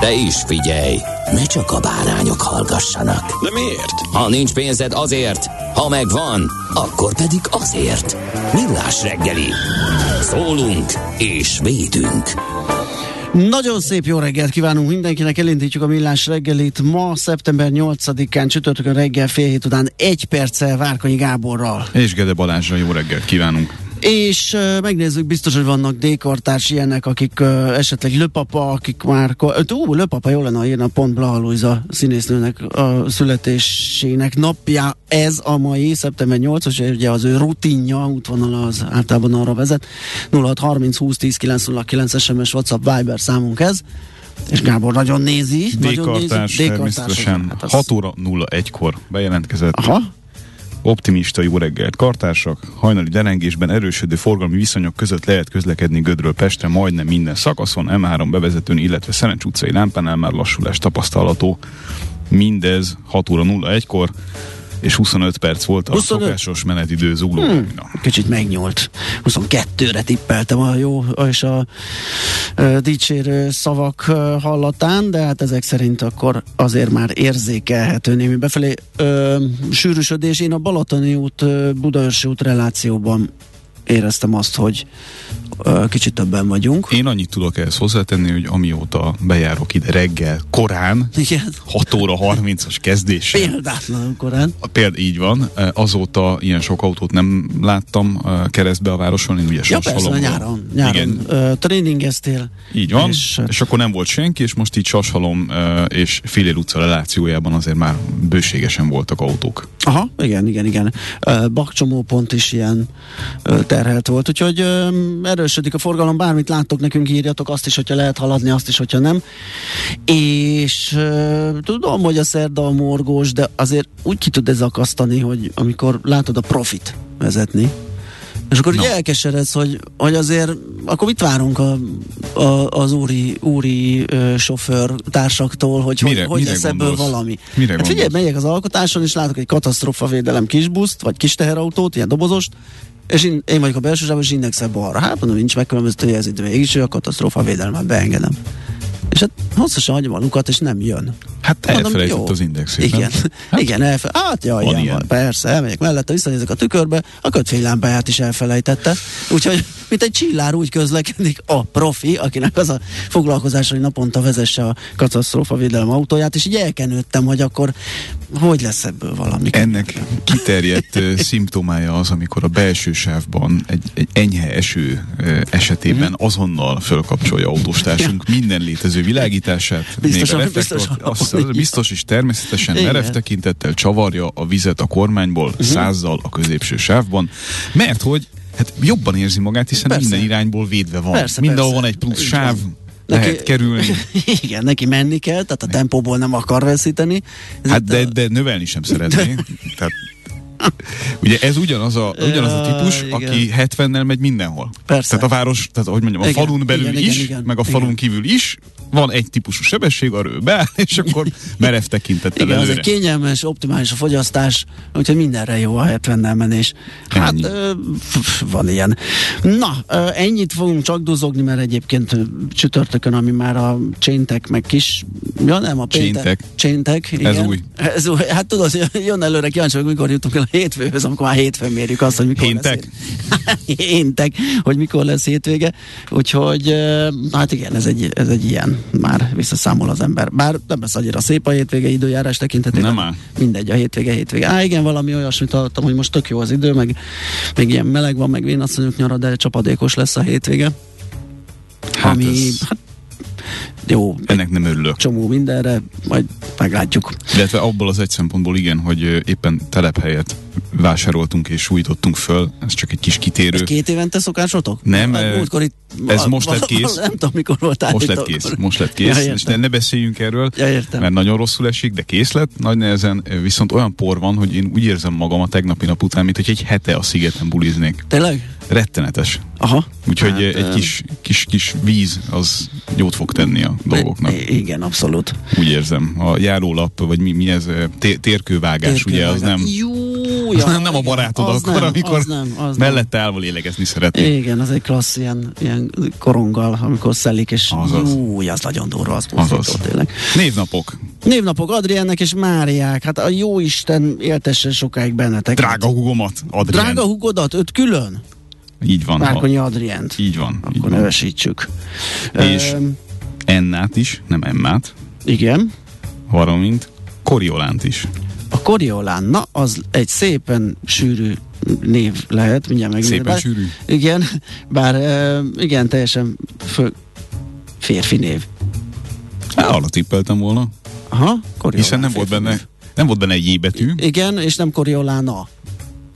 De is figyelj, ne csak a bárányok hallgassanak. De miért? Ha nincs pénzed azért, ha megvan, akkor pedig azért. Millás reggeli. Szólunk és védünk. Nagyon szép jó reggelt kívánunk mindenkinek, elindítjuk a millás reggelit ma, szeptember 8-án, csütörtökön reggel fél hét után egy perccel Várkonyi Gáborral. És Gede Balázsra jó reggelt kívánunk! És uh, megnézzük, biztos, hogy vannak D-kartárs ilyenek, akik uh, esetleg Löpapa, akik már... Ó, Löpapa jó lenne, ha írna pont Blaha Luisa színésznőnek a születésének napja. Ez a mai szeptember 8-as, ugye az ő rutinja, útvonala az általában arra vezet. 0630 20 10 909 SMS WhatsApp Viber számunk ez. És Gábor nagyon nézi. D-kartás természetesen hát az... 6 óra 01-kor bejelentkezett. Aha. Optimista jó reggelt, kartársak! Hajnali derengésben erősödő forgalmi viszonyok között lehet közlekedni Gödről Pestre majdnem minden szakaszon, M3 bevezetőn, illetve Szerencs utcai lámpánál már lassulás tapasztalható. Mindez 6 óra 01-kor és 25 perc volt a 25? szokásos menetidő zugló. Hmm, kicsit megnyúlt. 22-re tippeltem a jó és a a dicsérő szavak hallatán, de hát ezek szerint akkor azért már érzékelhető némi befelé. Ö, sűrűsödés, én a Balatoni út, Budaörsi út relációban éreztem azt, hogy kicsit többen vagyunk. Én annyit tudok ehhez hozzátenni, hogy amióta bejárok ide reggel korán, Igen. 6 óra 30-as kezdés. Példátlanul korán. Például így van, azóta ilyen sok autót nem láttam keresztbe a városon, én ugye Ja persze, nyáron, nyáron Igen. Uh, tréningeztél. Így van, és, és akkor nem volt senki, és most így Sashalom és Filér utca relációjában azért már bőségesen voltak autók. Aha, igen, igen, igen. Bakcsomópont is ilyen uh, terhelt volt, úgyhogy uh, erősödik a forgalom, bármit láttok nekünk, írjatok azt is, hogyha lehet haladni, azt is, hogyha nem. És uh, tudom, hogy a szerda a morgós, de azért úgy ki tud ez akasztani, hogy amikor látod a profit vezetni, és akkor no. ugye elkeseredsz, hogy, hogy azért, akkor mit várunk a, a, az úri, úri ö, sofőr társaktól, hogy mire, hogy, hogy lesz ebből valami. Mire hát figyelj, megyek az alkotáson, és látok egy katasztrófavédelem kisbuszt, vagy kis teherautót, ilyen dobozost, és én, én vagyok a belső zsában, és indexel balra. Hát mondom, nincs megkülönböztető jelző, mégis ő a katasztrófa védelmet beengedem. És hát hosszasan hagyom a lukat, és nem jön. Hát elfelejtett az indexét. Igen, hát, igen elfe- hát jaj, igen, ilyen. persze, elmegyek mellette, visszanézek a tükörbe, a kötvénylámpáját is elfelejtette. Úgyhogy, mint egy csillár úgy közlekedik a profi, akinek az a foglalkozása, hogy naponta vezesse a katasztrófa védelem autóját, és így elkenődtem, hogy akkor hogy lesz ebből valami? Ennek kiterjedt szimptomája az, amikor a belső sávban egy, egy enyhe eső esetében mm. azonnal fölkapcsolja autóstársunk minden létező világítását. Biztos, még a biztos, azt, az biztos is természetesen Igen. merev tekintettel csavarja a vizet a kormányból uh-huh. százzal a középső sávban, mert hogy hát jobban érzi magát, hiszen persze. minden irányból védve van. Persze, Mindenhol persze. van egy plusz sáv, neki, lehet kerülni. Igen, neki menni kell, tehát a tempóból nem akar veszíteni. Hát de, de növelni sem szeretné. tehát Ugye ez ugyanaz a, ugyanaz a típus, ja, aki 70-nel megy mindenhol. Persze. Tehát a város, tehát ahogy mondjam, a igen, falun belül igen, is, igen, igen, meg a falun igen. kívül is van egy típusú sebesség, arra ő beáll, és akkor merev tekintettel Igen, előre. ez egy kényelmes, optimális a fogyasztás, úgyhogy mindenre jó a 70-nel menés. Hát ö, van ilyen. Na, ö, ennyit fogunk csak duzogni, mert egyébként csütörtökön, ami már a cséntek, meg kis, ja nem, a péntek. Cséntek, igen. Ez új. Ez új. Hát tudod, jön előre kíváncsi, hogy mikor jutunk el a hétfőhöz, amikor már hétfőn mérjük azt, hogy mikor Héntek? lesz. Héntek, hogy mikor lesz hétvége. Úgyhogy, hát igen, ez egy, ez egy ilyen már visszaszámol az ember. Bár nem lesz annyira szép a hétvége időjárás tekintetében. Nem áll. Mindegy, a hétvége, hétvége. Á, igen, valami olyasmit hallottam, hogy most tök jó az idő, meg még ilyen meleg van, meg vénasszonyok nyara, de csapadékos lesz a hétvége. Hát ami, ez... hát jó, Ennek nem örülök. csomó mindenre, majd meglátjuk. Illetve abból az egy szempontból igen, hogy éppen telephelyet vásároltunk és újítottunk föl, ez csak egy kis kitérő. Ez két évente szokásotok? Nem, Hát múltkor itt, ez a- most lett kész. Nem tudom, mikor volt Most lett kész, most lett Ja, kész, értem. és ne, ne beszéljünk erről, Ja, értem. mert nagyon rosszul esik, de kész lett, nagy nehezen, viszont olyan por van, hogy én úgy érzem magam a tegnapi nap után, mint hogy egy hete a szigeten buliznék. Tényleg? Rettenetes. Aha. Úgyhogy Hát, egy kis, kis, kis víz az jót fog tenni a dolgoknak. Igen, abszolút. Úgy érzem. A járólap, vagy mi, mi ez, ö, té- térkővágás, ugye, az nem, Jó, az nem, nem a barátod az akkor, nem, amikor az nem, az mellette állva lélegezni szeretnék. Igen, az egy klassz ilyen, ilyen koronggal, amikor szelik, és Azaz. jó, az nagyon durva, az bosszantó tényleg. Névnapok. Névnapok Adriennek és Máriák, hát a jó Isten éltesse sokáig bennetek. Drága hugomat, Adrien. Drága hugodat, öt külön? Így van. Márkonyi Adrient. Így van. így Akkor van. nevesítsük. És- Öm, Ennát is, nem Emmát, igen. valamint Koriolánt is. A Coriolán, na, az egy szépen sűrű név lehet, mindjárt megnézem. Szépen Bár- sűrű. Igen, bár ö, igen, teljesen fő, férfi név. Hát, arra tippeltem volna, Aha, Coriolán. hiszen nem volt benne, név. nem volt benne egy betű, Igen, és nem Coriolána.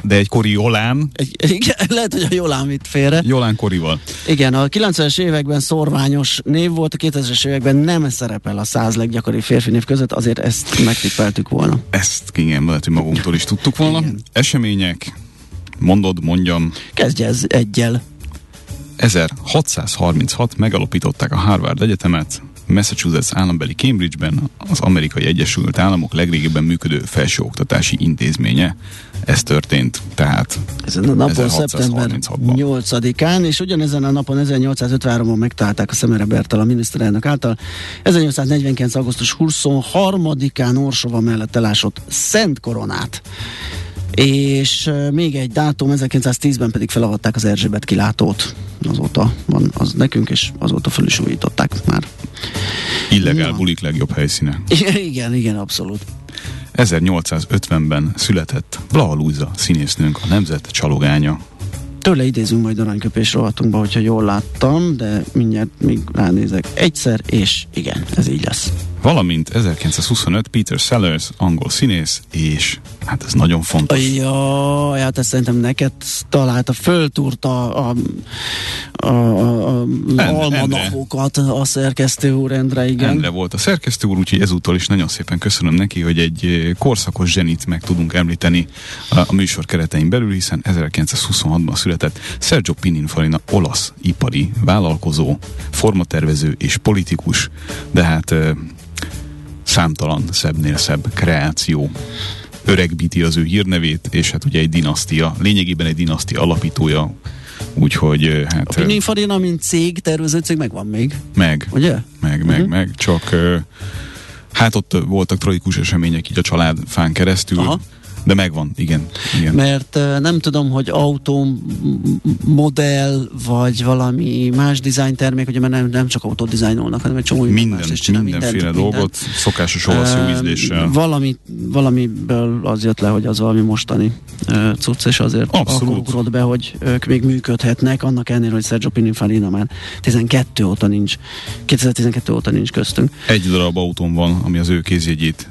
De egy Koriolán, Egy, igen, lehet, hogy a Jolán vitt félre. Jolán Korival. Igen, a 90-es években szorványos név volt, a 2000-es években nem szerepel a száz leggyakoribb férfi név között, azért ezt megtippeltük volna. Ezt igen, lehet, hogy magunktól is tudtuk volna. Igen. Események, mondod, mondjam, Kezdje ez egyel. 1636 megalapították a Harvard Egyetemet, Massachusetts állambeli Cambridge-ben az Amerikai Egyesült Államok legrégebben működő felsőoktatási intézménye. Ez történt, tehát Ezen a napon szeptember 1636-ban. 8-án, és ugyanezen a napon 1853-ban megtalálták a Szemere Bertalan miniszterelnök által 1849. augusztus 23-án Orsova mellett elásott Szent Koronát. És még egy dátum, 1910-ben pedig felavatták az Erzsébet kilátót. Azóta van az nekünk, és azóta föl is újították már. Illegál Na. bulik legjobb helyszíne. Igen, igen, abszolút. 1850-ben született Blaha Lúza színésznőnk, a nemzet csalogánya. Tőle idézünk majd aranyköpés rovatunkba, hogyha jól láttam, de mindjárt még ránézek egyszer, és igen, ez így lesz. Valamint 1925 Peter Sellers, angol színész, és hát ez nagyon fontos. Jaj, hát ezt szerintem neked találta, föltúrta a, a, a, a Endre. almanakokat a szerkesztő úr Endre, igen. Endre volt a szerkesztő úr, úgyhogy ezúttal is nagyon szépen köszönöm neki, hogy egy eh, korszakos zsenit meg tudunk említeni a, a műsor keretein belül, hiszen 1926-ban született Sergio Pininfarina olasz ipari vállalkozó, formatervező és politikus, de hát eh, számtalan szebbnél szebb kreáció öregbíti az ő hírnevét, és hát ugye egy dinasztia, lényegében egy dinasztia alapítója, úgyhogy A hát eh, Pininfarina, mint cég, tervező cég megvan még, meg, ugye? meg, meg, Mhm. meg, csak hát ott voltak tragikus események így a család fán keresztül, Aha. De megvan, igen. igen. Mert uh, nem tudom, hogy autó modell, vagy valami más design termék, ugye mert nem, nem csak autót dizájnolnak, hanem egy csomó Minden, más csinál, mindenféle mindent, dolgot, szokásos olasz jó ízléssel. Valami, valamiből az jött le, hogy az valami mostani ö, cucc, és azért Abszolút. akkor be, hogy ők még működhetnek, annak ellenére, hogy Sergio Pininfarina már 12 óta nincs, 2012 óta nincs köztünk. Egy darab autón van, ami az ő kézjegyét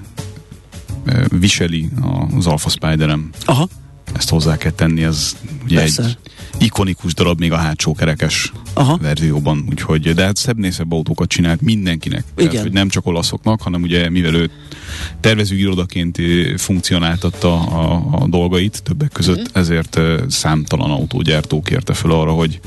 viseli az Alfa Spiderem. Aha, Ezt hozzá kell tenni, ez ugye Persze. egy ikonikus darab még a hátsó kerekes aha. verzióban, úgyhogy, de hát szebb autókat csinált mindenkinek. Tehát, Igen. hogy nem csak olaszoknak, hanem ugye mivel ő tervezőirodaként ö, funkcionáltatta a, a dolgait többek között, Mhm. ezért ö, számtalan autógyártó kérte fel arra, hogy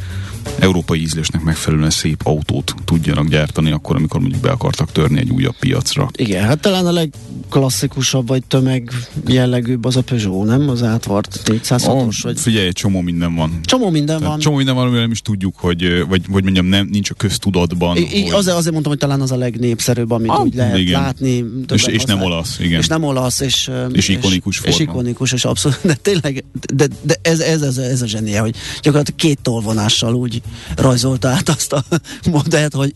európai ízlésnek megfelelően szép autót tudjanak gyártani akkor, amikor mondjuk be akartak törni egy újabb piacra. Igen, hát talán a legklasszikusabb, vagy tömeg jellegűbb az a Peugeot, nem? Az átvart 406-os, vagy Figyelj, egy csomó minden van. Csomó minden Tehát van. csomó minden van, amivel nem is tudjuk, hogy, vagy, vagy mondjam, nem, nincs a köztudatban. I- hogy- azért, azért mondtam, hogy talán az a legnépszerűbb, amit Ah, úgy lehet igen. látni. és, és nem olasz, igen. És nem olasz, és, ö, És ikonikus és, és forma. ikonikus, és abszolút, de tényleg, de, de ez, ez, ez, ez a zsenie, hogy gyakorlatilag két tolvonással úgy rajzolta át azt a modellt, hogy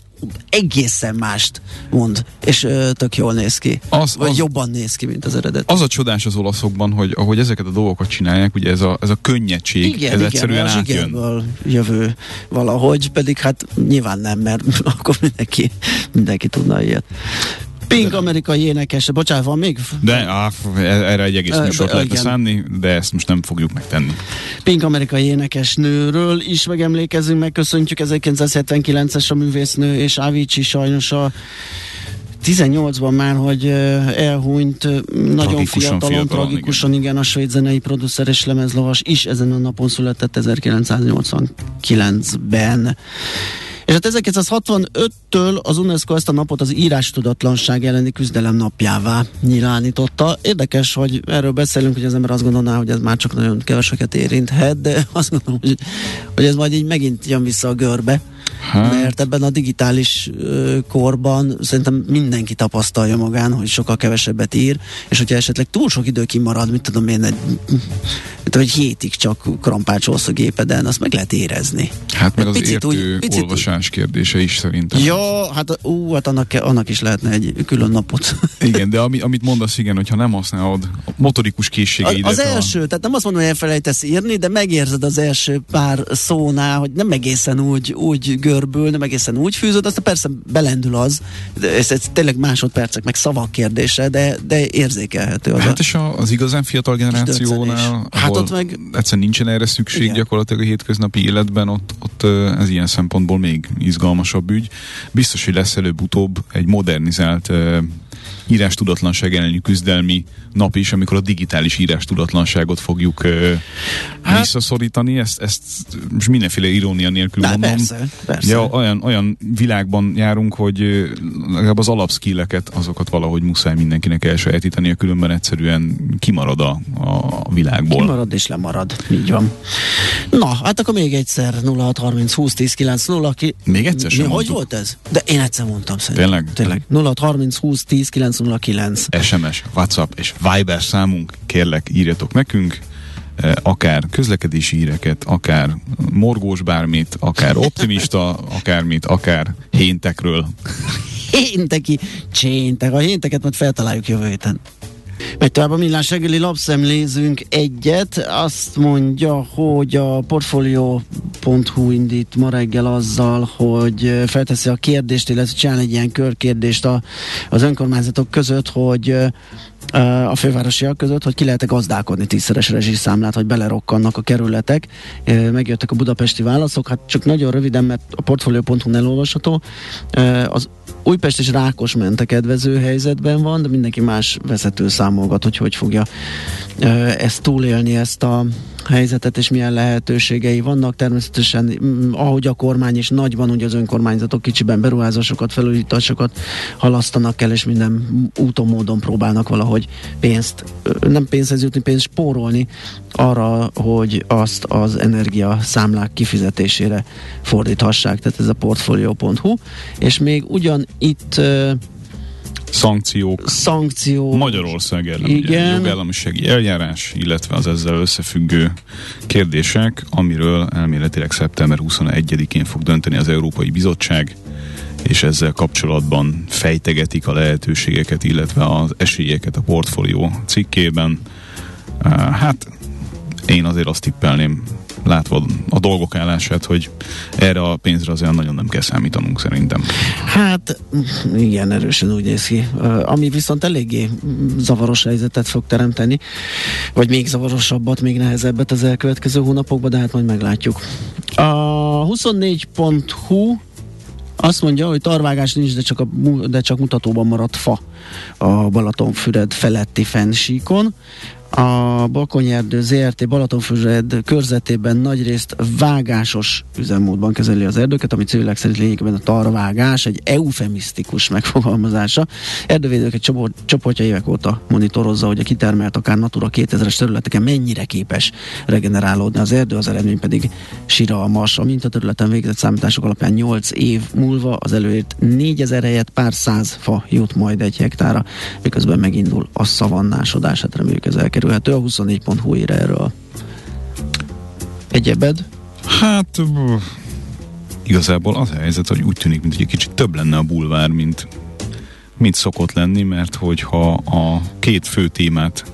egészen mást mond, és ö, tök jól néz ki. Az- Vagy az- jobban néz ki, mint az eredet. Az a csodás az olaszokban, hogy ahogy ezeket a dolgokat csinálják, ugye ez a, ez a könnyedség, igen, ez igen, egyszerűen a átjön. jövő valahogy, pedig hát nyilván nem, mert akkor mindenki, mindenki tudna ilyet. Pink amerikai énekes, bocsánat, van még? De á, erre egy egész műsort lehetne szánni, de ezt most nem fogjuk megtenni. Pink amerikai énekesnőről is megemlékezünk, megköszöntjük 1979-es a művésznő, és Avicii sajnos a 18-ban már, hogy elhunyt, nagyon Tragikusan fiatalon, fiatalon, tragikusan, igen. igen, a svéd zenei producer és lemezlovas is ezen a napon született 1989-ben. És hát 1965-től az UNESCO ezt a napot az írás tudatlanság elleni küzdelem napjává nyilvánította. Érdekes, hogy erről beszélünk, hogy az ember azt gondolná, hogy ez már csak nagyon keveseket érinthet, de azt gondolom, hogy, hogy ez majd így megint jön vissza a görbe. Hát. Mert ebben a digitális ö, korban szerintem mindenki tapasztalja magán, hogy sokkal kevesebbet ír, és hogyha esetleg túl sok idő kimarad, mit tudom én, egy, mit tudom, egy hétig csak krampácsolsz a gépeden, azt meg lehet érezni. Hát meg Egy az picit értő úgy- picit olvasás kérdése is szerintem. Ja, hát, ú, hát annak, annak is lehetne egy külön napot. Igen, de ami, amit mondasz, igen, hogyha nem használod a motorikus Az, készségeidet. az első, tehát nem azt mondom, hogy elfelejtesz írni, de megérzed az első pár szónál, hogy nem egészen úgy, úgy görbül, nem egészen úgy fűzöd, aztán persze belendül az, de ez, ez tényleg másodpercek, meg szavak kérdése, de, de érzékelhető az hát a, és a, az igazán fiatal generációnál. Hát ott meg- egyszerűen nincsen erre szükség Igen. gyakorlatilag a hétköznapi életben, ott, ott ez ilyen szempontból még izgalmasabb ügy. Biztos, hogy lesz előbb-utóbb egy modernizált írás tudatlanság elleni küzdelmi nap is, amikor a digitális írás tudatlanságot fogjuk ö, Hát- visszaszorítani. Ezt, ezt most mindenféle irónia nélkül mondom. persze, persze. Ja, olyan, olyan világban járunk, hogy legalább az alapszkilleket, azokat valahogy muszáj mindenkinek elsajátítani, különben egyszerűen kimarad a, a világból. Kimarad és lemarad. Így van. Na, hát akkor még egyszer 0630 20 10 9 0 ki... Még egyszer sem Hogy mondtuk. volt ez? De én egyszer mondtam szerintem. Tényleg? Tényleg. 0630 20 10 9 0 9. SMS, WhatsApp és Viber számunk, kérlek írjatok nekünk, eh, akár közlekedési híreket, akár morgós bármit, akár optimista, akármit, akár héntekről. Hénteki cséntek. A hénteket majd feltaláljuk jövő héten. Megy tovább a millás reggeli lapszemlézünk egyet. Azt mondja, hogy a Portfolio.hu indít ma reggel azzal, hogy felteszi a kérdést, illetve csinál egy ilyen körkérdést a, az önkormányzatok között, hogy a fővárosiak között, hogy ki lehet-e gazdálkodni tízszeres rezsiszámlát, hogy belerokkannak a kerületek. Megjöttek a budapesti válaszok, hát csak nagyon röviden, mert a portfolio.hu elolvasható. Az Újpest és Rákos mente kedvező helyzetben van, de mindenki más vezető számolgat, hogy hogy fogja ezt túlélni, ezt a helyzetet, és milyen lehetőségei vannak. Természetesen, mm, ahogy a kormány is nagyban, ugye az önkormányzatok kicsiben beruházásokat, felújításokat halasztanak el, és minden úton, módon próbálnak valahogy pénzt, nem pénzhez jutni, pénzt spórolni arra, hogy azt az energia számlák kifizetésére fordíthassák. Tehát ez a portfolio.hu. És még ugyan itt Szankciók, szankció Magyarország ellen ugye, Igen. jogállamisági eljárás, illetve az ezzel összefüggő kérdések, amiről elméletileg szeptember 21-én fog dönteni az Európai Bizottság, és ezzel kapcsolatban fejtegetik a lehetőségeket, illetve az esélyeket a portfólió cikkében. Hát én azért azt tippelném, látva a dolgok állását, hogy erre a pénzre azért nagyon nem kell számítanunk szerintem. Hát igen, erősen úgy néz ki. Ami viszont eléggé zavaros helyzetet fog teremteni, vagy még zavarosabbat, még nehezebbet az elkövetkező hónapokban, de hát majd meglátjuk. A 24.hu azt mondja, hogy tarvágás nincs, de csak, a, de csak mutatóban maradt fa a Balatonfüred feletti fennsíkon. A Bakonyerdő ZRT Balatonfüred körzetében nagyrészt vágásos üzemmódban kezeli az erdőket, ami civilek szerint lényegében a tarvágás, egy eufemisztikus megfogalmazása. Erdővédők egy csoport, csoportja évek óta monitorozza, hogy a kitermelt akár Natura 2000-es területeken mennyire képes regenerálódni az erdő, az eredmény pedig siralmas. A mintaterületen végzett számítások alapján 8 év múlva az előírt 4000 helyett pár száz fa jut majd egy hektára, miközben megindul a szavannásodás, hát reméljük ez elkerülhető. A 24.hu ír erről. Egyebed? Hát igazából az a helyzet, hogy úgy tűnik, mint hogy egy kicsit több lenne a bulvár, mint, mint szokott lenni, mert hogyha a két fő témát,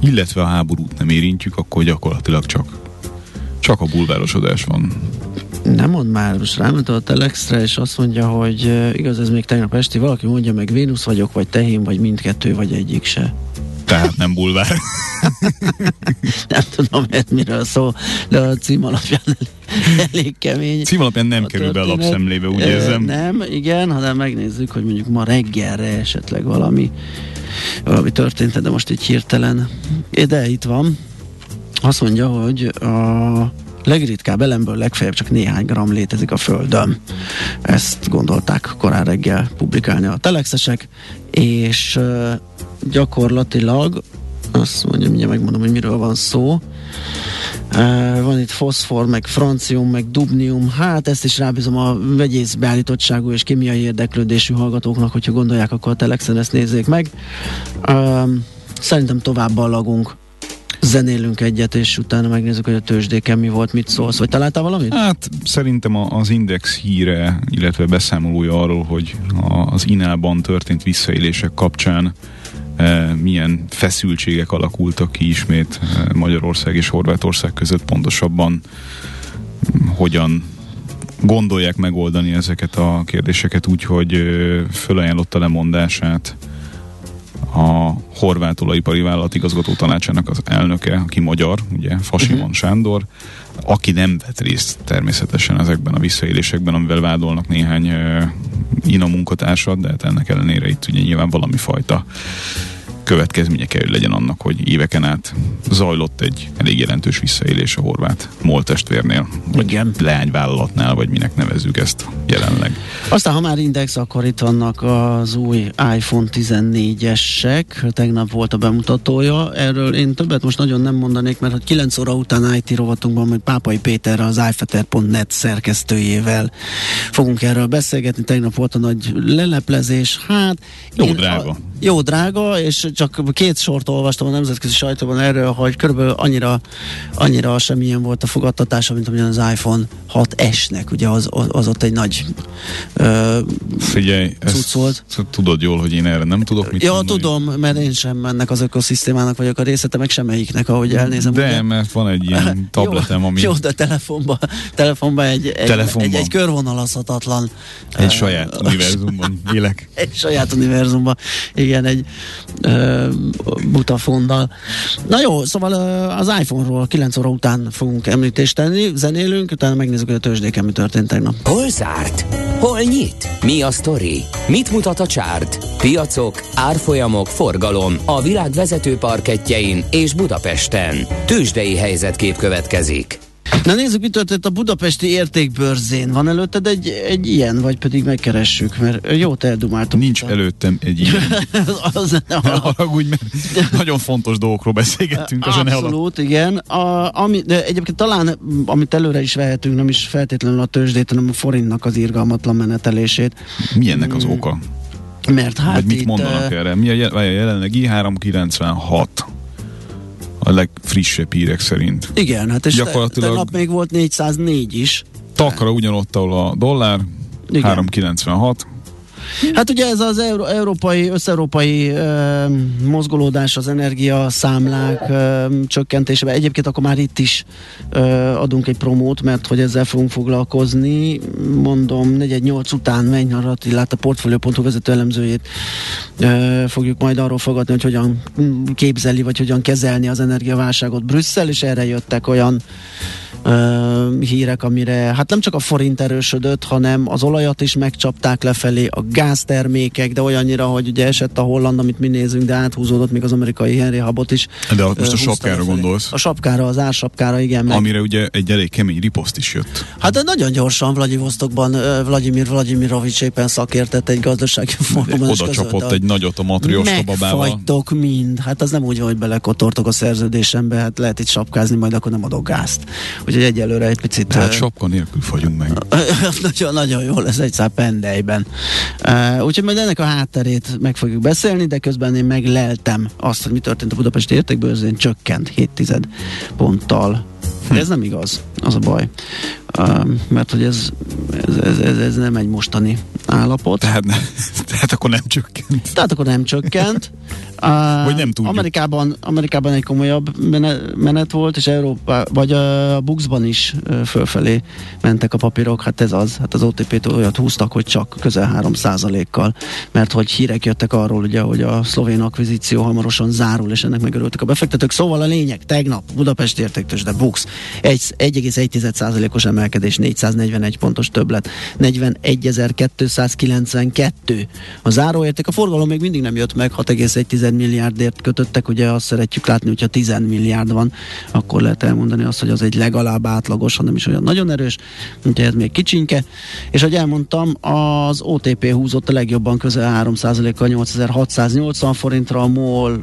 illetve a háborút nem érintjük, akkor gyakorlatilag csak, csak a bulvárosodás van. Nem mond már, most ráment a Telexre, és azt mondja, hogy igaz, ez még tegnap esti, valaki mondja meg, Vénusz vagyok, vagy tehén, vagy mindkettő, vagy egyik se. Tehát nem bulvár. nem tudom, ez miről szól, de a cím alapján elég kemény. Cím alapján nem kerül be a lapszemlébe, úgy érzem. Nem, igen, hanem megnézzük, hogy mondjuk ma reggelre esetleg valami, valami történt, de most így hirtelen. De itt van. Azt mondja, hogy a legritkább elemből legfeljebb csak néhány gram létezik a Földön. Ezt gondolták korán reggel publikálni a telexesek, és gyakorlatilag azt mondja, mindjárt megmondom, hogy miről van szó. Van itt foszfor, meg francium, meg dubnium. Hát ezt is rábízom a vegyész beállítottságú és kémiai érdeklődésű hallgatóknak, hogyha gondolják, akkor a Telexen ezt nézzék meg. Szerintem tovább ballagunk zenélünk egyet, és utána megnézzük, hogy a tőzsdéken mi volt, mit szólsz, vagy találtál valamit? Hát szerintem az Index híre, illetve beszámolója arról, hogy az Inában történt visszaélések kapcsán e, milyen feszültségek alakultak ki ismét e, Magyarország és Horvátország között pontosabban hogyan gondolják megoldani ezeket a kérdéseket úgy, hogy e, fölajánlotta lemondását a horvát olajipari vállalat igazgató tanácsának az elnöke, aki magyar, ugye Fasimon uh-huh. Sándor, aki nem vett részt természetesen ezekben a visszaélésekben, amivel vádolnak néhány uh, INA munkatársat, de hát ennek ellenére itt ugye nyilván valami fajta következménye kell, hogy legyen annak, hogy éveken át zajlott egy elég jelentős visszaélés a horvát MOL testvérnél, vagy Igen. leányvállalatnál, vagy minek nevezzük ezt jelenleg. Aztán, ha már index, akkor itt vannak az új iPhone 14-esek, tegnap volt a bemutatója, erről én többet most nagyon nem mondanék, mert hogy 9 óra után IT rovatunkban, majd Pápai Péter az iFetter.net szerkesztőjével fogunk erről beszélgetni, tegnap volt a nagy leleplezés, hát... Jó drága. A, jó drága, és csak két sort olvastam a nemzetközi sajtóban erről, hogy körülbelül annyira, annyira semmilyen volt a fogadtatása, mint amilyen az iPhone 6S-nek, ugye az, az ott egy nagy uh, Figyelj, ezt volt. tudod jól, hogy én erre nem tudok mit Ja, mondani. tudom, mert én sem ennek az ökoszisztémának vagyok a részete, meg semmelyiknek, ahogy elnézem. De, ugye. mert van egy ilyen tabletem, ami... Jó, de telefonban, telefonban egy, egy, telefonban. egy, egy körvonalazhatatlan... Egy uh, saját univerzumban élek. Egy saját univerzumban. Igen, egy uh, butafonddal. Na jó, szóval az iPhone-ról 9 óra után fogunk említést tenni, zenélünk, utána megnézzük, hogy a tőzsdéken mi történt tegnap. Hol zárt? Hol nyit? Mi a sztori? Mit mutat a csárt? Piacok, árfolyamok, forgalom a világ vezető parketjein és Budapesten. Tőzsdei helyzetkép következik. Na nézzük, mi történt a budapesti értékbörzén. Van előtted egy, egy ilyen, vagy pedig megkeressük, mert jót eldumáltunk. Nincs a... előttem egy ilyen. az, haragudj, mert nagyon fontos dolgokról beszélgettünk. Az Abszolút, igen. A, ami, de egyébként talán, amit előre is vehetünk, nem is feltétlenül a tőzsdét, hanem a forintnak az irgalmatlan menetelését. Mi ennek az oka? Mert hát Vagy mit mondanak uh, erre? Mi a jelenlegi 396? A legfrissebb hírek szerint. Igen, hát és Gyakorlatilag nap még volt 404 is. Takra ugyanott, ahol a dollár, Igen. 396, Hát ugye ez az euró, európai, összeurópai ö, mozgolódás, az energia számlák ö, egyébként akkor már itt is ö, adunk egy promót, mert hogy ezzel fogunk foglalkozni. Mondom, 418 után megy a Attilát, a Portfolio.hu vezető elemzőjét ö, fogjuk majd arról fogadni, hogy hogyan képzeli, vagy hogyan kezelni az energiaválságot Brüsszel, és erre jöttek olyan uh, hírek, amire hát nem csak a forint erősödött, hanem az olajat is megcsapták lefelé, a gáztermékek, de olyannyira, hogy ugye esett a holland, amit mi nézünk, de áthúzódott még az amerikai Henry Habot is. De most uh, a sapkára lefelé. gondolsz? A sapkára, az ársapkára, igen. Meg. Amire ugye egy elég kemény riposzt is jött. Hát de nagyon gyorsan Vladivostokban uh, Vladimir Vladimirovics éppen szakértett egy gazdasági fórumon. Oda csapott egy nagyot a matrioska babával. Mind. Hát az nem úgy hogy belekotortok a szerződésembe, hát lehet itt sapkázni, majd akkor nem adok gázt. Úgyhogy egyelőre egy picit... Tehát sapka nélkül fagyunk meg. nagyon, nagyon jó lesz egy szár pendelyben. Úgyhogy majd ennek a hátterét meg fogjuk beszélni, de közben én megleltem azt, hogy mi történt a Budapesti értékbőrzén, csökkent 7 ponttal De ez nem igaz, az a baj. Um, mert hogy ez, ez, ez, ez, ez nem egy mostani állapot. Tehát, ne, tehát akkor nem csökkent. Tehát akkor nem csökkent. Uh, Vagy nem tudjuk. Amerikában, Amerikában egy komolyabb mene- menet volt, és Európa, vagy a Buxban is fölfelé mentek a papírok, hát ez az, hát az OTP-t olyat húztak, hogy csak közel 3 kal mert hogy hírek jöttek arról, ugye, hogy a szlovén akvizíció hamarosan zárul, és ennek megörültek a befektetők. Szóval a lényeg, tegnap Budapest értéktős, de Bux 1,1%-os emelkedés, 441 pontos többlet, 41.292 a záróérték. A forgalom még mindig nem jött meg, 6,1 milliárdért kötöttek, ugye azt szeretjük látni, hogyha 10 milliárd van, akkor lehet elmondani azt, hogy az egy legalább átlagos, hanem is olyan nagyon erős, úgyhogy ez még kicsinke. És ahogy elmondtam, az OTP húzott a legjobban közel 3%-kal 8680 forintra, a MOL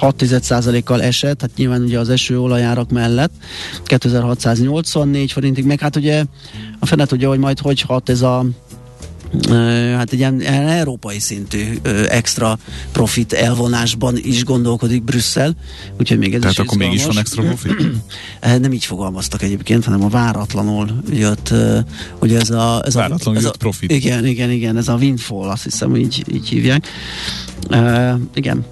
6% kal esett, hát nyilván ugye az eső olajárak mellett 2684 forintig, meg hát ugye a fene tudja, hogy majd hogy hat ez a hát egy ilyen, európai szintű extra profit elvonásban is gondolkodik Brüsszel, úgyhogy még ez Tehát is akkor mégis van extra profit? Nem így fogalmaztak egyébként, hanem a váratlanul jött, ugye ez a... Ez Váratlanul a, ez jött a, profit. Igen, igen, igen, ez a windfall, azt hiszem, így, így hívják. Uh, igen,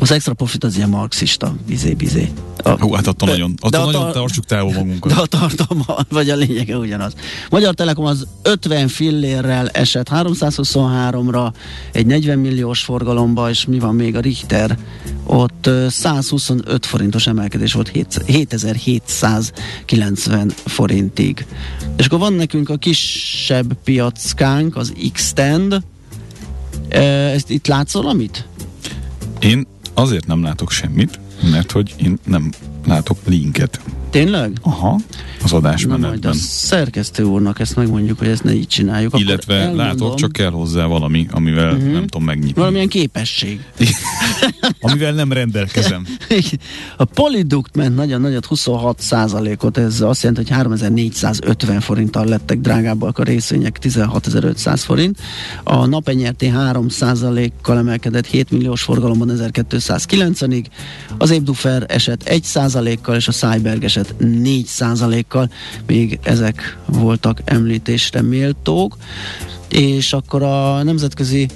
az extra profit az ilyen marxista, bizé-bizé. A, Hú, hát attól nagyon, de attól a nagyon tar- tartsuk távol magunkat. de a tartalma, vagy a lényege ugyanaz. Magyar Telekom az 50 fillérrel esett 323-ra, egy 40 milliós forgalomba, és mi van még a Richter? Ott ö, 125 forintos emelkedés volt 7 7790 forintig. És akkor van nekünk a kisebb piackánk, az X-Tend. Ö, Ezt itt látsz valamit? Én azért nem látok semmit, mert hogy én nem látok linket. Tényleg? Aha, az Na majd a adásmenetben. szerkesztő úrnak ezt megmondjuk, hogy ezt ne így csináljuk. Akkor Illetve elmondom. látok, csak kell hozzá valami, amivel uh-huh. nem tudom megnyitni. Valamilyen képesség. amivel nem rendelkezem. A Polyduct ment nagyon nagyot, 26 ot ez azt jelenti, hogy 3450 forinttal lettek drágábbak a részvények, 16500 forint. A napenyerté 3% kal emelkedett 7 milliós forgalomban 1290-ig, az Ébdufer esett 1 kal és a Cyberg esett 4 kal még ezek voltak említésre méltók. És akkor a nemzetközi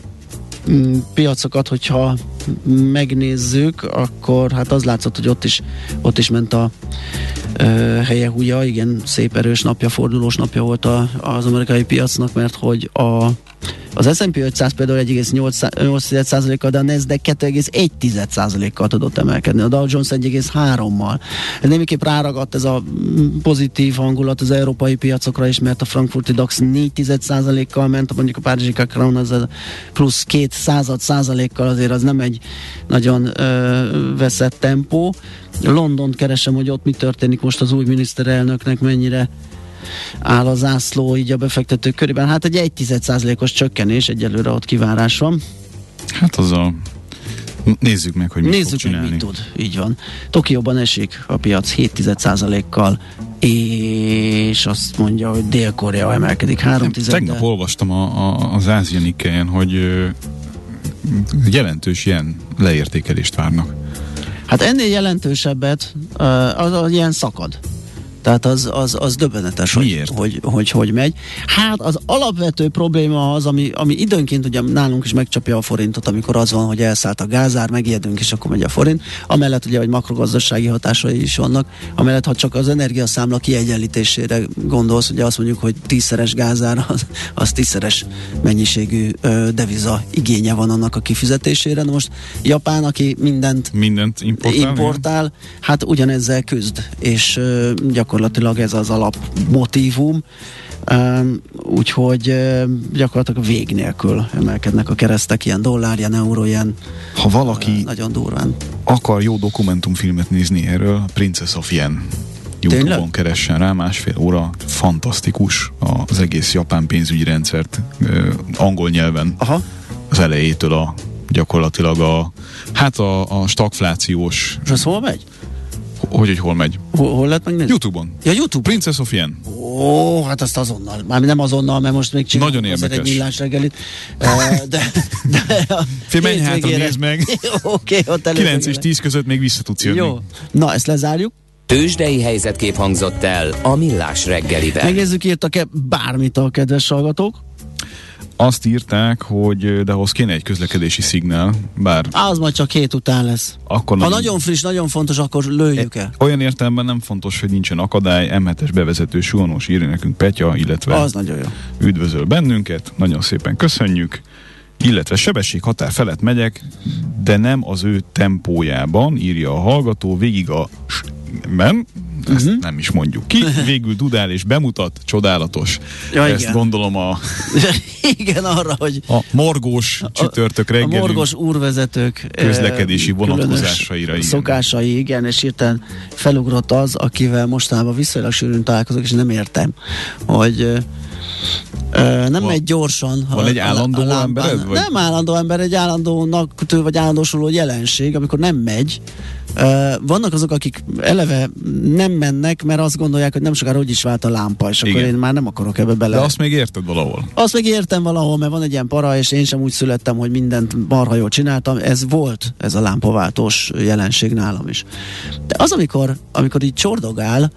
mm, piacokat, hogyha megnézzük, akkor hát az látszott, hogy ott is, ott is ment a ö, helye húja, igen, szép erős napja, fordulós napja volt a, az amerikai piacnak, mert hogy a az S&P 500 például 1,8%-kal, de a Nasdaq 2,1%-kal tudott emelkedni, a Dow Jones 1,3-mal. Ez némiképp ráragadt ez a mm, pozitív hangulat az európai piacokra is, mert a frankfurti DAX 4,1%-kal ment, mondjuk a Párizsi Crown az plusz 2 század százalékkal azért az nem egy nagyon ö, veszett tempó. London keresem, hogy ott mi történik most az új miniszterelnöknek, mennyire áll a zászló így a befektetők körében. Hát egy 1,1%-os csökkenés, egyelőre ott kivárás van. Hát az a... Nézzük meg, hogy mit fog Nézzük meg, csinálni. mit tud. Így van. Tokióban esik a piac 7,1%-kal, és azt mondja, hogy Dél-Korea emelkedik 3 Tegnap olvastam a, a, az Ázia Nikkejen, hogy jelentős ilyen leértékelést várnak. Hát ennél jelentősebbet az, az ilyen szakad. Tehát az, az, az döbbenetes, hogy, Miért? hogy, hogy hogy megy. Hát az alapvető probléma az, ami, ami időnként ugye nálunk is megcsapja a forintot, amikor az van, hogy elszállt a gázár, megijedünk, és akkor megy a forint. Amellett ugye, hogy makrogazdasági hatásai is vannak, amellett, ha csak az energiaszámla kiegyenlítésére gondolsz, ugye azt mondjuk, hogy tízszeres gázár, az, az tízszeres mennyiségű ö, deviza igénye van annak a kifizetésére. Na most Japán, aki mindent Mindent importál? importál, hát ugyanezzel küzd, és ö, gyakorlatilag ez az alap motívum, Um, úgyhogy gyakorlatilag vég nélkül emelkednek a keresztek, ilyen dollár, ilyen euró, ilyen Ha valaki nagyon durván. akar jó dokumentumfilmet nézni erről, Princess of Yen. Youtube-on keressen rá, másfél óra, fantasztikus az egész japán pénzügyi rendszert angol nyelven Aha, az elejétől a gyakorlatilag a hát a, a stagflációs és az hol megy? Hogy, hogy hol megy? Hol, hol lehet megnézni? Youtube-on. Ja, YouTube. Princess of Yen. Ó, hát azt azonnal. Már nem azonnal, mert most még csinálunk Nagyon érdekes. egy millás reggelit. De, de a Fél, menj hátra, nézd meg. Oké, ott előbb 9 és megjelent. 10 között még vissza tudsz jönni. Jó. Na, ezt lezárjuk. Tőzsdei helyzetkép hangzott el a Millás reggeliben. Megnézzük, írtak-e bármit a kedves hallgatók? Azt írták, hogy de ahhoz kéne egy közlekedési szignál, bár Az majd csak hét után lesz. akkor Ha nagyon friss, nagyon fontos, akkor lőjük el. Olyan értelemben nem fontos, hogy nincsen akadály, M7-es bevezető suhanós írja nekünk Petya, illetve Az nagyon jó. üdvözöl bennünket, nagyon szépen köszönjük, illetve sebességhatár felett megyek, de nem az ő tempójában, írja a hallgató, végig a ezt uh-huh. nem is mondjuk ki, végül dudál és bemutat, csodálatos. Ja, ezt igen. gondolom a, Igen, arra, hogy a morgós csütörtök a reggelünk morgos úrvezetők közlekedési vonatkozásaira, igen. Szokásai, igen, és hirtelen felugrott az, akivel mostanában viszonylag sűrűn találkozok, és nem értem, hogy Ö, nem Van- megy gyorsan. van egy állandó lámpán. embered, vagy? Nem állandó ember, egy állandónak vagy állandósuló jelenség, amikor nem megy. Ö, vannak azok, akik eleve nem mennek, mert azt gondolják, hogy nem sokára úgy is vált a lámpa, és akkor Igen. én már nem akarok ebbe bele. De azt még érted valahol. Azt meg értem valahol, mert van egy ilyen para, és én sem úgy születtem, hogy mindent marha jól csináltam. Ez volt, ez a lámpaváltós jelenség nálam is. De az, amikor, amikor így csordogál,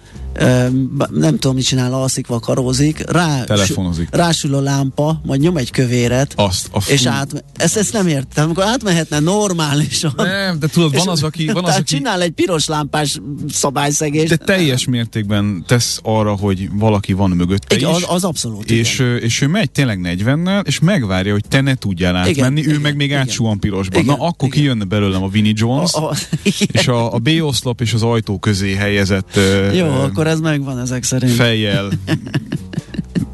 nem tudom, mit csinál, alszik, vakarózik, rá, Telefonozik. rásül a lámpa, majd nyom egy kövéret, Azt a fú. és át, ezt, ezt nem értem, amikor átmehetne normálisan. Nem, de tudod, van az, aki, van az, aki csinál egy piros lámpás szabályszegést. de teljes mértékben tesz arra, hogy valaki van mögötte Egy, is. az, az abszolút. és, igen. és ő megy tényleg 40-nel, és megvárja, hogy te ne tudjál átmenni, ő igen, meg még igen. átsuhan pirosban. Igen, Na, akkor igen. kijönne belőlem a Vinnie Jones, A- a- igen. és a, a B-oszlop és az ajtó közé helyezett Jó, ö, akkor ez megvan ezek szerint. fejjel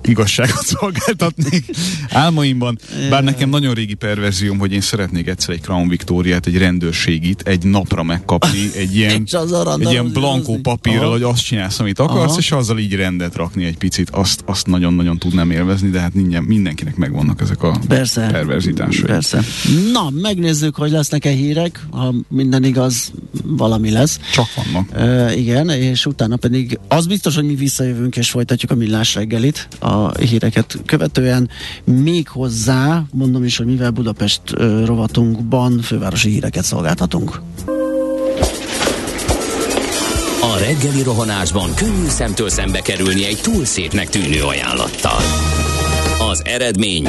igazságot szolgáltatnék álmaimban. Bár nekem nagyon régi perverzióm, hogy én szeretnék egyszer egy Crown Victoriát, egy rendőrségit egy napra megkapni, egy ilyen, egy ilyen blankó papírral, Aha. hogy azt csinálsz, amit akarsz, Aha. és azzal így rendet rakni egy picit, azt, azt nagyon-nagyon tudnám élvezni, de hát minden, mindenkinek megvannak ezek a Persze. perverzitásai. Persze. Na, megnézzük, hogy lesznek-e hírek. Ha minden igaz, valami lesz. Csak vannak. Uh, igen, és utána pedig az biztos, hogy mi visszajövünk és folytatjuk a millás reggelit a híreket követően. Még hozzá, mondom is, hogy mivel Budapest rovatunkban fővárosi híreket szolgáltatunk. A reggeli rohanásban könnyű szemtől szembe kerülni egy túl szépnek tűnő ajánlattal. Az eredmény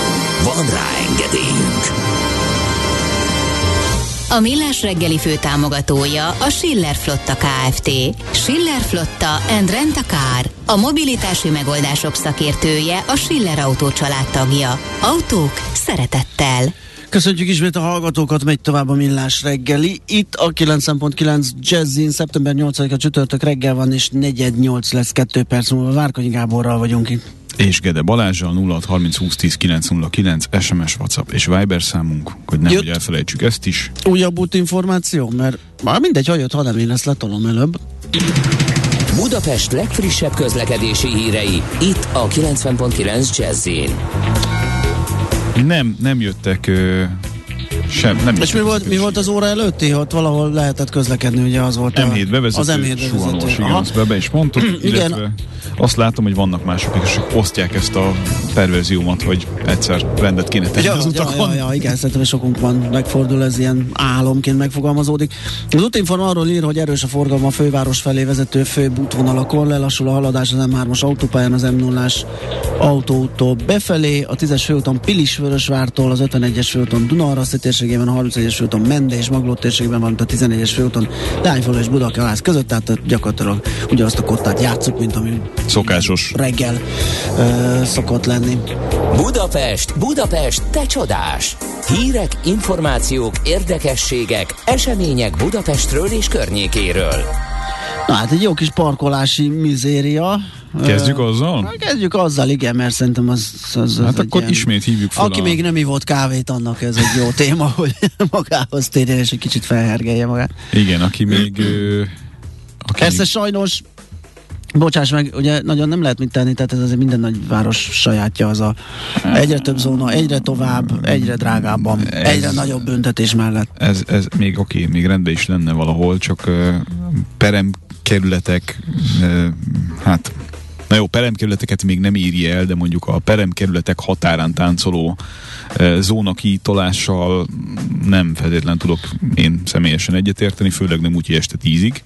Van rá engedélyünk! A Millás reggeli fő támogatója a Schiller Flotta KFT. Schiller Flotta and Rent a Car. A mobilitási megoldások szakértője a Schiller Autó tagja. Autók szeretettel. Köszöntjük ismét a hallgatókat, megy tovább a millás reggeli. Itt a 9.9 Jazzin, szeptember 8-a csütörtök reggel van, és 4.8 lesz 2 perc múlva. Várkonyi Gáborral vagyunk itt. És Gede Balázsjal 06 30 20 10 909 SMS, WhatsApp és Viber számunk, hogy nehogy Jött. elfelejtsük ezt is. Újabb útinformáció? Mert már mindegy, ha jött, ha nem, én ezt letolom előbb. Budapest legfrissebb közlekedési hírei, itt a 90.9 Jazzin. Nem, nem jöttek ö, sem, nem És mi volt, mi volt az óra előtti? Ott valahol lehetett közlekedni, ugye az volt a, M7 bevezető, az M7 suhanós, bevezető. igen, Aha. azt be, be is mondtuk, Igen. azt látom, hogy vannak mások, csak osztják ezt a perverziómat, hogy egyszer rendet kéne tenni Ja, az ja, utakon. ja, ja, igen, szerintem sokunk van, megfordul ez ilyen álomként megfogalmazódik. Az útinform arról ír, hogy erős a forgalma a főváros felé vezető főbb útvonalakon, lelassul a haladás az M3-as autópályán, az M0-ás autóúttól befelé, a 10-es főúton Pilisvörösvártól, az 51-es főúton Dunaharaszti térségében, a 31-es főúton Mende és Magló térségében, valamint a 14-es főúton Lányfalu és Budakalász között, tehát gyakorlatilag ugyanazt a kottát játszuk, mint ami Szokásos. reggel ö, szokott lenni. Budapest, Budapest, te csodás! Hírek, információk, érdekességek, események Budapestről és környékéről. Na hát egy jó kis parkolási mizéria. Kezdjük azzal? Na, kezdjük azzal, igen, mert szerintem az, az, az Hát akkor ismét hívjuk fel Aki a- még nem ivott kávét, annak ez egy jó téma, hogy magához térjen és egy kicsit felhergelje magát. Igen, aki még ö, Aki sajnos Bocsáss meg, ugye nagyon nem lehet mit tenni, tehát ez azért minden nagyváros sajátja az a egyre több zóna, egyre tovább, egyre drágábban, Ez- egyre nagyobb büntetés mellett. ez, ez még oké, még rendben is lenne valahol, csak uh, peremkerületek, uh, hát Na jó, peremkerületeket még nem írja el, de mondjuk a peremkerületek határán táncoló zóna kiítolással nem feltétlen tudok én személyesen egyetérteni, főleg nem úgy, hogy este tízig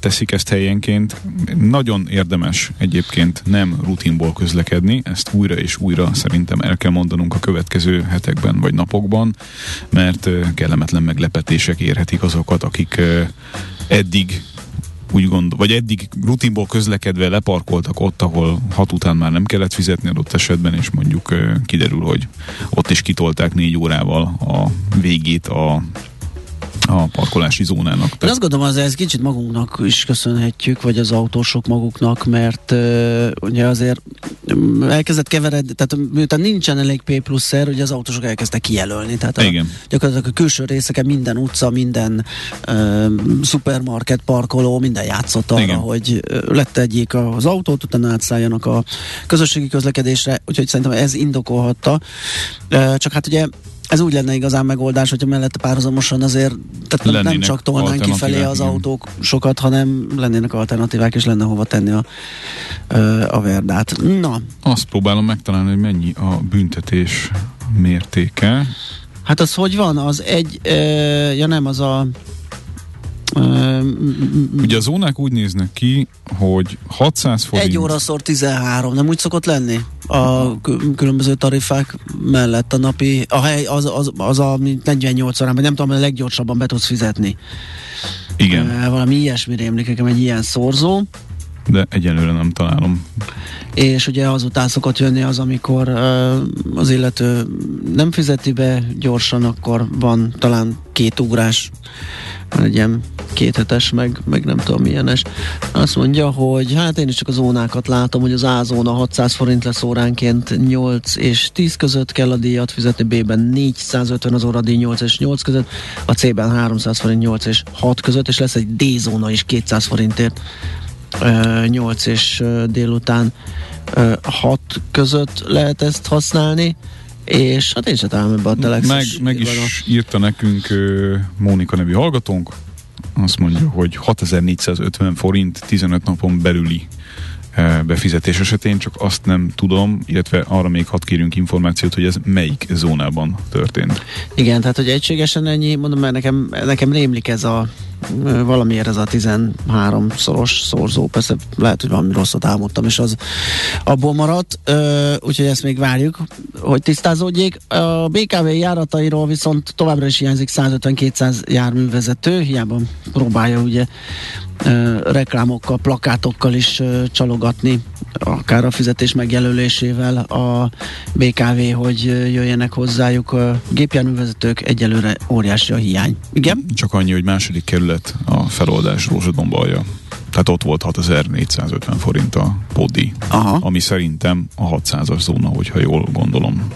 teszik ezt helyenként. Nagyon érdemes egyébként nem rutinból közlekedni, ezt újra és újra szerintem el kell mondanunk a következő hetekben vagy napokban, mert kellemetlen meglepetések érhetik azokat, akik eddig úgy gondol, vagy eddig rutinból közlekedve leparkoltak ott, ahol hat után már nem kellett fizetni adott esetben, és mondjuk kiderül, hogy ott is kitolták négy órával a végét a a parkolási zónának. Én azt gondolom, hogy ez kicsit magunknak is köszönhetjük, vagy az autósok maguknak, mert uh, ugye azért elkezdett keveredni, tehát miután nincsen elég P plusz szer, ugye az autósok elkezdtek kijelölni. Tehát a, Igen. gyakorlatilag a külső részeken minden utca, minden uh, szupermarket, parkoló, minden játszott arra, Igen. hogy uh, letegyék az autót, utána átszálljanak a közösségi közlekedésre, úgyhogy szerintem ez indokolhatta. Uh, csak hát ugye ez úgy lenne igazán megoldás, hogyha mellette párhuzamosan azért tehát nem, nem Lennének csak tolnánk kifelé az autók sokat, hanem lennének alternatívák, és lenne hova tenni a, a verdát. Na, Azt próbálom megtalálni, hogy mennyi a büntetés mértéke. hát az hogy van? Az egy, ja nem, az a Ugye a zónák úgy néznek ki, hogy 600 forint... egy óraszor 13, nem úgy szokott lenni? A kü- különböző tarifák mellett a napi, a hely az, az, az a mint 48 órán, vagy nem tudom, a leggyorsabban be tudsz fizetni. Igen, valami ilyesmire emlék nekem egy ilyen szorzó. De egyelőre nem találom. és ugye azután szokott jönni az, amikor az illető nem fizeti be gyorsan, akkor van talán két ugrás, egy ilyen kéthetes, meg, meg nem tudom milyenes. Azt mondja, hogy hát én is csak a zónákat látom, hogy az A zóna 600 forint lesz óránként 8 és 10 között kell a díjat fizetni, B-ben 450 az óradíj 8 és 8 között, a C-ben 300 forint 8 és 6 között, és lesz egy D zóna is 200 forintért 8 és délután ö, 6 között lehet ezt használni, és hát én sem találom ebbe a telexes Meg, meg is írta nekünk Mónika nevű hallgatónk, azt mondja, hogy 6450 forint 15 napon belüli befizetés esetén, csak azt nem tudom, illetve arra még hadd kérjünk információt, hogy ez melyik zónában történt. Igen, tehát hogy egységesen ennyi, mondom, mert nekem, nekem rémlik ez a valamiért ez a 13 szoros szorzó, persze lehet, hogy valami rosszat álmodtam, és az abból maradt, úgyhogy ezt még várjuk, hogy tisztázódjék. A BKV járatairól viszont továbbra is hiányzik 150-200 járművezető, hiába próbálja ugye reklámokkal, plakátokkal is csalogatni, akár a fizetés megjelölésével a BKV, hogy jöjjenek hozzájuk a gépjárművezetők, egyelőre óriási a hiány. Igen? Csak annyi, hogy második kerület a feloldás Rózsadombalja. Tehát ott volt 6450 forint a podi, Aha. ami szerintem a 600-as zóna, hogyha jól gondolom.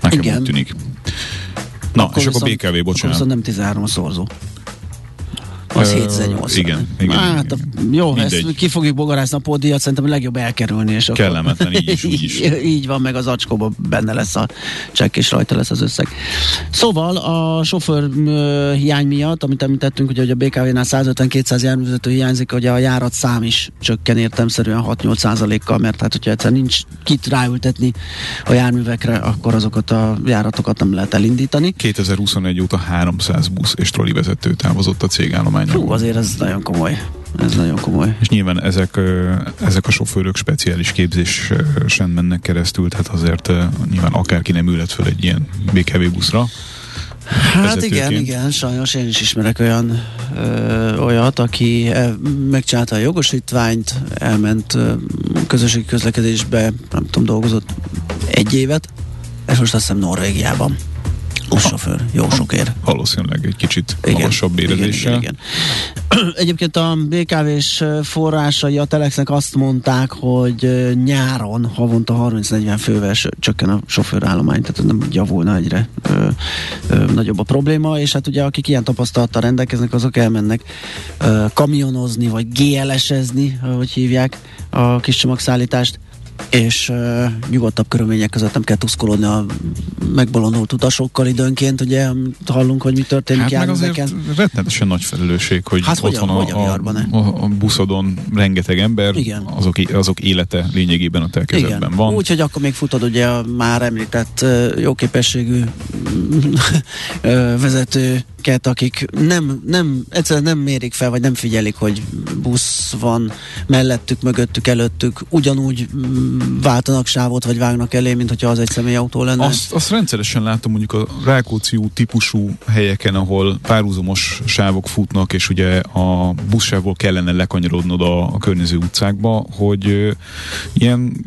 Nekem Igen. úgy tűnik. Na, Akkor és akkor viszont- BKV, Akkor bocsánat. viszont nem 13 a szorzó. Az Ö, 780. igen, igen, Hát, igen. Jó, Mindegy. ezt ki fogjuk bogarászni a pódiat, szerintem a legjobb elkerülni. És akkor- Kellemetlen, így is, úgy is. így, van, meg az acskóban benne lesz a csekk, és rajta lesz az összeg. Szóval a sofőr hiány miatt, amit említettünk, ugye, hogy a BKV-nál 150-200 járművezető hiányzik, hogy a járat szám is csökken értemszerűen 6-8 százalékkal, mert hát, hogyha egyszer nincs kit ráültetni a járművekre, akkor azokat a járatokat nem lehet elindítani. 2021 óta 300 busz és troli vezető távozott a Hú, cégállományról. azért ez nagyon komoly. Ez nagyon komoly. És nyilván ezek, ezek a sofőrök speciális képzésen mennek keresztül, tehát azért nyilván akárki nem ülhet föl egy ilyen BKV buszra. Hát igen, igen, sajnos én is ismerek olyan ö, olyat, aki e, megcsinálta a jogosítványt, elment ö, közösségi közlekedésbe, nem tudom, dolgozott egy évet, és most azt hiszem Norvégiában. Buszsofőr, jó sokért. Valószínűleg egy kicsit igen, magasabb érezéssel. Igen, igen, igen. Egyébként a BKV-s forrásai a Telexnek azt mondták, hogy nyáron havonta 30-40 fővel csökken a sofőrállomány, tehát nem javulna egyre ö, ö, nagyobb a probléma, és hát ugye akik ilyen tapasztalattal rendelkeznek, azok elmennek ö, kamionozni, vagy GLS-ezni, ahogy hívják a kis csomagszállítást, és uh, nyugodtabb körülmények között nem kell tuszkolódni a megbolondult utasokkal időnként, ugye hallunk, hogy mi történik hát meg azért rettenetesen nagy felelősség, hogy hát ott van a, a, a, a buszodon rengeteg ember, Igen. Azok, azok élete lényegében a te kezedben van. Úgyhogy akkor még futod ugye a már említett jóképességű vezető ket, akik nem, nem, egyszerűen nem mérik fel, vagy nem figyelik, hogy busz van mellettük, mögöttük, előttük, ugyanúgy mm, váltanak sávot, vagy vágnak elé, mint hogyha az egy személyautó lenne. Azt, azt rendszeresen látom mondjuk a Rákóczi út típusú helyeken, ahol párhuzamos sávok futnak, és ugye a buszsávból kellene lekanyarodnod a, a környező utcákba, hogy ö, ilyen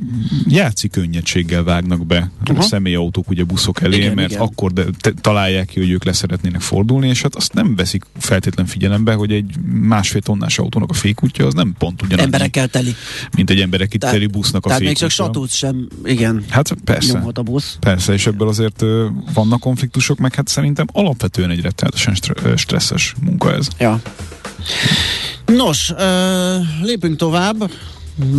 játszik könnyedséggel vágnak be uh-huh. a személyautók ugye buszok elé, igen, mert igen. akkor de, te, találják ki, hogy ők leszeretnének fordulni, fordulni, és hát azt nem veszik feltétlen figyelembe, hogy egy másfél tonnás autónak a fékútja az nem pont ugyanaz. Emberekkel teli. Mint egy emberek itt teli busznak a tehát fékútja. még csak satút sem, igen. Hát persze. Nyomhat a busz. Persze, és ebből azért ö, vannak konfliktusok, meg hát szerintem alapvetően egy rettenetesen stresszes munka ez. Ja. Nos, ö, lépünk tovább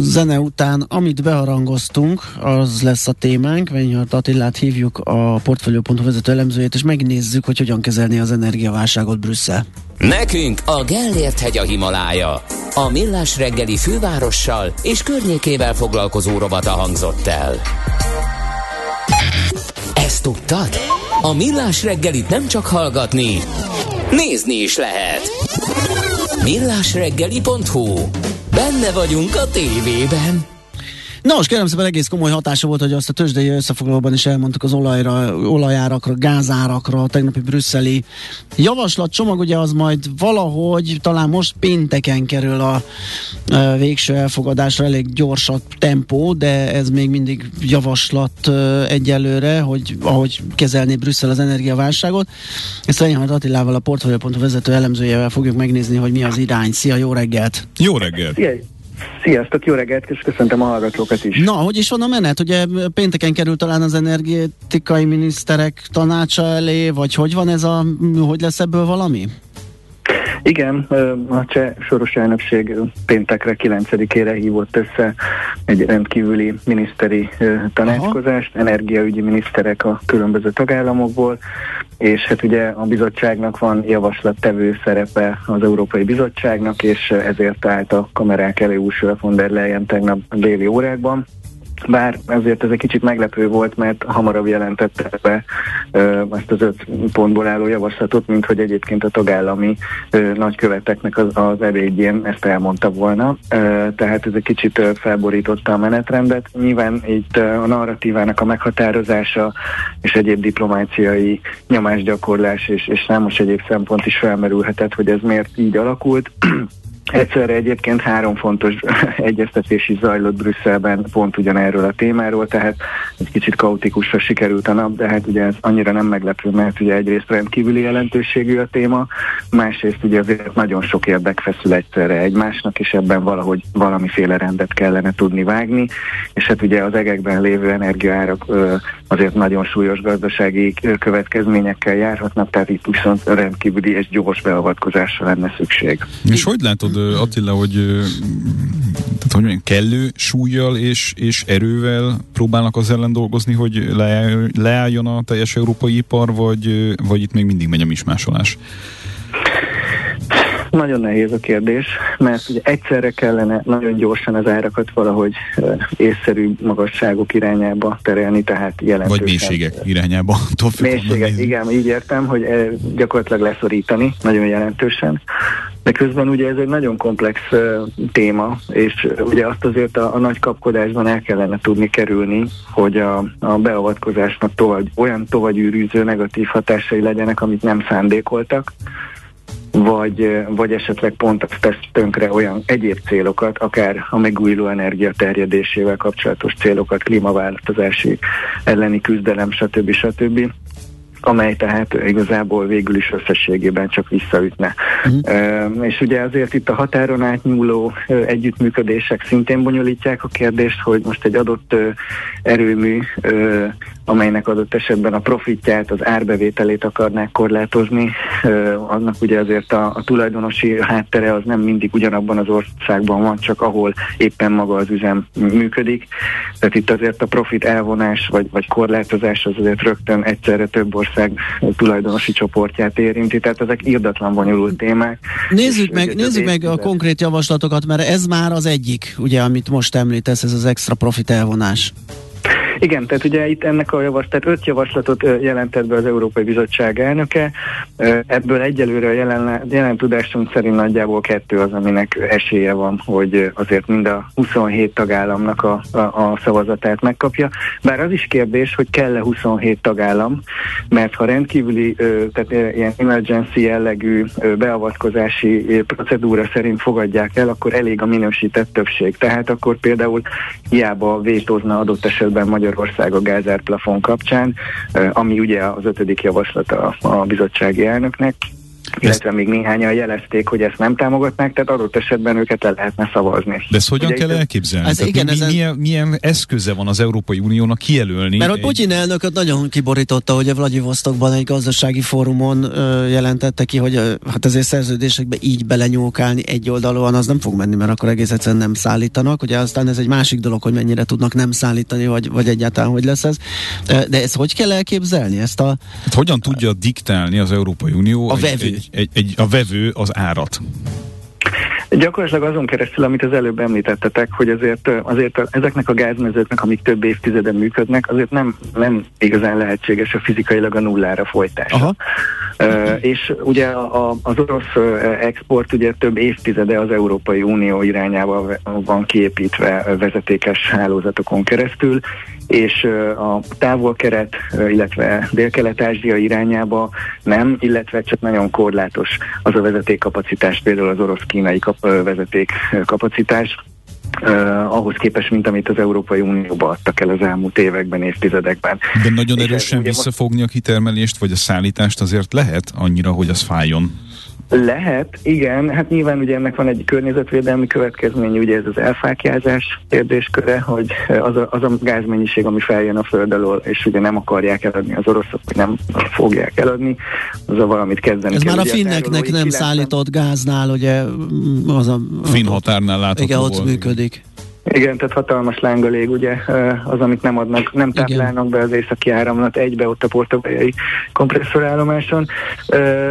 zene után, amit beharangoztunk, az lesz a témánk. Vényhart Attilát hívjuk a Portfolio.hu vezető elemzőjét, és megnézzük, hogy hogyan kezelni az energiaválságot Brüsszel. Nekünk a Gellért hegy a Himalája. A Millás reggeli fővárossal és környékével foglalkozó robata hangzott el. Ezt tudtad? A Millás reggelit nem csak hallgatni, nézni is lehet. Millásreggeli.hu Benne vagyunk a tévében. Na most kérem szépen egész komoly hatása volt, hogy azt a tőzsdei összefoglalóban is elmondtuk az olajra, olajárakra, gázárakra, a tegnapi brüsszeli javaslat csomag, ugye az majd valahogy, talán most pénteken kerül a, a végső elfogadásra, elég gyors a tempó, de ez még mindig javaslat egyelőre, hogy ahogy kezelni Brüsszel az energiaválságot. Ezt Reinhardt Attilával, a Portfolio.hu vezető elemzőjével fogjuk megnézni, hogy mi az irány. Szia, jó reggelt! Jó reggelt! Szia. Sziasztok, jó reggelt, és köszöntöm a hallgatókat is. Na, hogy is van a menet? Ugye pénteken került talán az energetikai miniszterek tanácsa elé, vagy hogy van ez a, hogy lesz ebből valami? Igen, a cseh soros elnökség péntekre 9-ére hívott össze egy rendkívüli miniszteri tanácskozást, Aha. energiaügyi miniszterek a különböző tagállamokból, és hát ugye a bizottságnak van javaslattevő szerepe az Európai Bizottságnak, és ezért állt a kamerák elé Ursula von der Leyen tegnap déli órákban bár ezért ez egy kicsit meglepő volt, mert hamarabb jelentette be ezt az öt pontból álló javaslatot, mint hogy egyébként a tagállami ö, nagyköveteknek az, az ebédjén ezt elmondta volna. Ö, tehát ez egy kicsit ö, felborította a menetrendet. Nyilván itt ö, a narratívának a meghatározása és egyéb diplomáciai nyomásgyakorlás és, és számos egyéb szempont is felmerülhetett, hogy ez miért így alakult. Egyszerre egyébként három fontos egyeztetés is zajlott Brüsszelben pont ugyanerről a témáról, tehát egy kicsit kaotikusra sikerült a nap, de hát ugye ez annyira nem meglepő, mert ugye egyrészt rendkívüli jelentőségű a téma, másrészt ugye azért nagyon sok érdek feszül egyszerre egymásnak, és ebben valahogy valamiféle rendet kellene tudni vágni, és hát ugye az egekben lévő energiaárak azért nagyon súlyos gazdasági következményekkel járhatnak, tehát itt viszont rendkívüli és gyors beavatkozásra lenne szükség. És hogy látod, Attila, hogy, tehát, hogy mondjam, kellő súlyjal és, és erővel próbálnak az ellen dolgozni, hogy leálljon a teljes európai ipar, vagy, vagy itt még mindig megy a mismásolás? Nagyon nehéz a kérdés, mert ugye egyszerre kellene nagyon gyorsan az árakat valahogy észszerű magasságok irányába terelni, tehát jelentősen. Vagy mélységek irányába. Mélységek, igen, így értem, hogy gyakorlatilag leszorítani nagyon jelentősen. De közben ugye ez egy nagyon komplex uh, téma, és ugye azt azért a, a nagy kapkodásban el kellene tudni kerülni, hogy a, a beavatkozásnak tovább, olyan tovagyűrűző negatív hatásai legyenek, amit nem szándékoltak, vagy, vagy esetleg pont azt tesz tönkre olyan egyéb célokat, akár a megújuló energia terjedésével kapcsolatos célokat, klímaváltozási elleni küzdelem, stb. stb amely tehát igazából végül is összességében csak visszaütne. Uh-huh. És ugye azért itt a határon átnyúló együttműködések szintén bonyolítják a kérdést, hogy most egy adott erőmű, amelynek adott esetben a profitját, az árbevételét akarnák korlátozni, annak ugye azért a, a tulajdonosi háttere az nem mindig ugyanabban az országban van, csak ahol éppen maga az üzem működik. Tehát itt azért a profit elvonás vagy, vagy korlátozás az azért rögtön egyszerre több ország tulajdonosi csoportját érinti, tehát ezek írdatlan bonyolult témák. Nézzük meg, nézzük meg a konkrét javaslatokat, mert ez már az egyik, ugye, amit most említesz, ez az extra profit elvonás. Igen, tehát ugye itt ennek a javaslat, tehát öt javaslatot jelentett be az Európai Bizottság elnöke, ebből egyelőre a jelen, jelen tudásunk szerint nagyjából kettő az, aminek esélye van, hogy azért mind a 27 tagállamnak a, a, a szavazatát megkapja. Bár az is kérdés, hogy kell-e 27 tagállam, mert ha rendkívüli, tehát ilyen emergency jellegű beavatkozási procedúra szerint fogadják el, akkor elég a minősített többség. Tehát akkor például hiába vétózna adott esetben Magyar Magyarország a gázárplafon kapcsán, ami ugye az ötödik javaslata a bizottsági elnöknek illetve még néhányan jelezték, hogy ezt nem támogatnák, tehát adott esetben őket le lehetne szavazni. De ezt hogyan Ugye kell elképzelni? Ez igen, mi, ezen... milyen, milyen eszköze van az Európai Uniónak kijelölni? Mert a Putyin egy... elnököt nagyon kiborította, hogy a Vladivostokban egy gazdasági fórumon ö, jelentette ki, hogy ö, hát azért szerződésekbe így belenyúlkálni egy oldalon az nem fog menni, mert akkor egész egyszerűen nem szállítanak. Ugye aztán ez egy másik dolog, hogy mennyire tudnak nem szállítani, vagy, vagy egyáltalán hogy lesz ez. De ezt hogy kell elképzelni? Ezt a, hát hogyan tudja diktálni az Európai Unió a vevő. Egy, egy, egy, a vevő az árat? Gyakorlatilag azon keresztül, amit az előbb említettetek, hogy azért, azért ezeknek a gázmezőknek, amik több évtizeden működnek, azért nem, nem igazán lehetséges a fizikailag a nullára folytása. Aha. Uh, és ugye a, az orosz export ugye több évtizede az Európai Unió irányába van kiépítve vezetékes hálózatokon keresztül, és a távol-kelet, illetve dél-kelet-ázsia irányába nem, illetve csak nagyon korlátos az a vezetékkapacitás, például az orosz-kínai kap- vezetékkapacitás, Uh, ahhoz képest, mint amit az Európai Unióba adtak el az elmúlt években, évtizedekben. De nagyon erősen visszafogni a kitermelést, vagy a szállítást azért lehet annyira, hogy az fájjon? Lehet, igen. Hát nyilván ugye ennek van egy környezetvédelmi következmény, ugye ez az elfákjázás kérdésköre, hogy az a, az a gázmennyiség, ami feljön a föld alól, és ugye nem akarják eladni az oroszok, vagy nem fogják eladni, az a valamit kezdeni Ez kell. már a finneknek nem szállított gáznál, ugye az a... Finn határnál látható Igen, ott működik. Igen, tehát hatalmas lángalég, ugye az, amit nem adnak, nem táplálnak be az északi áramlat egybe ott a portugaliai kompresszorállomáson.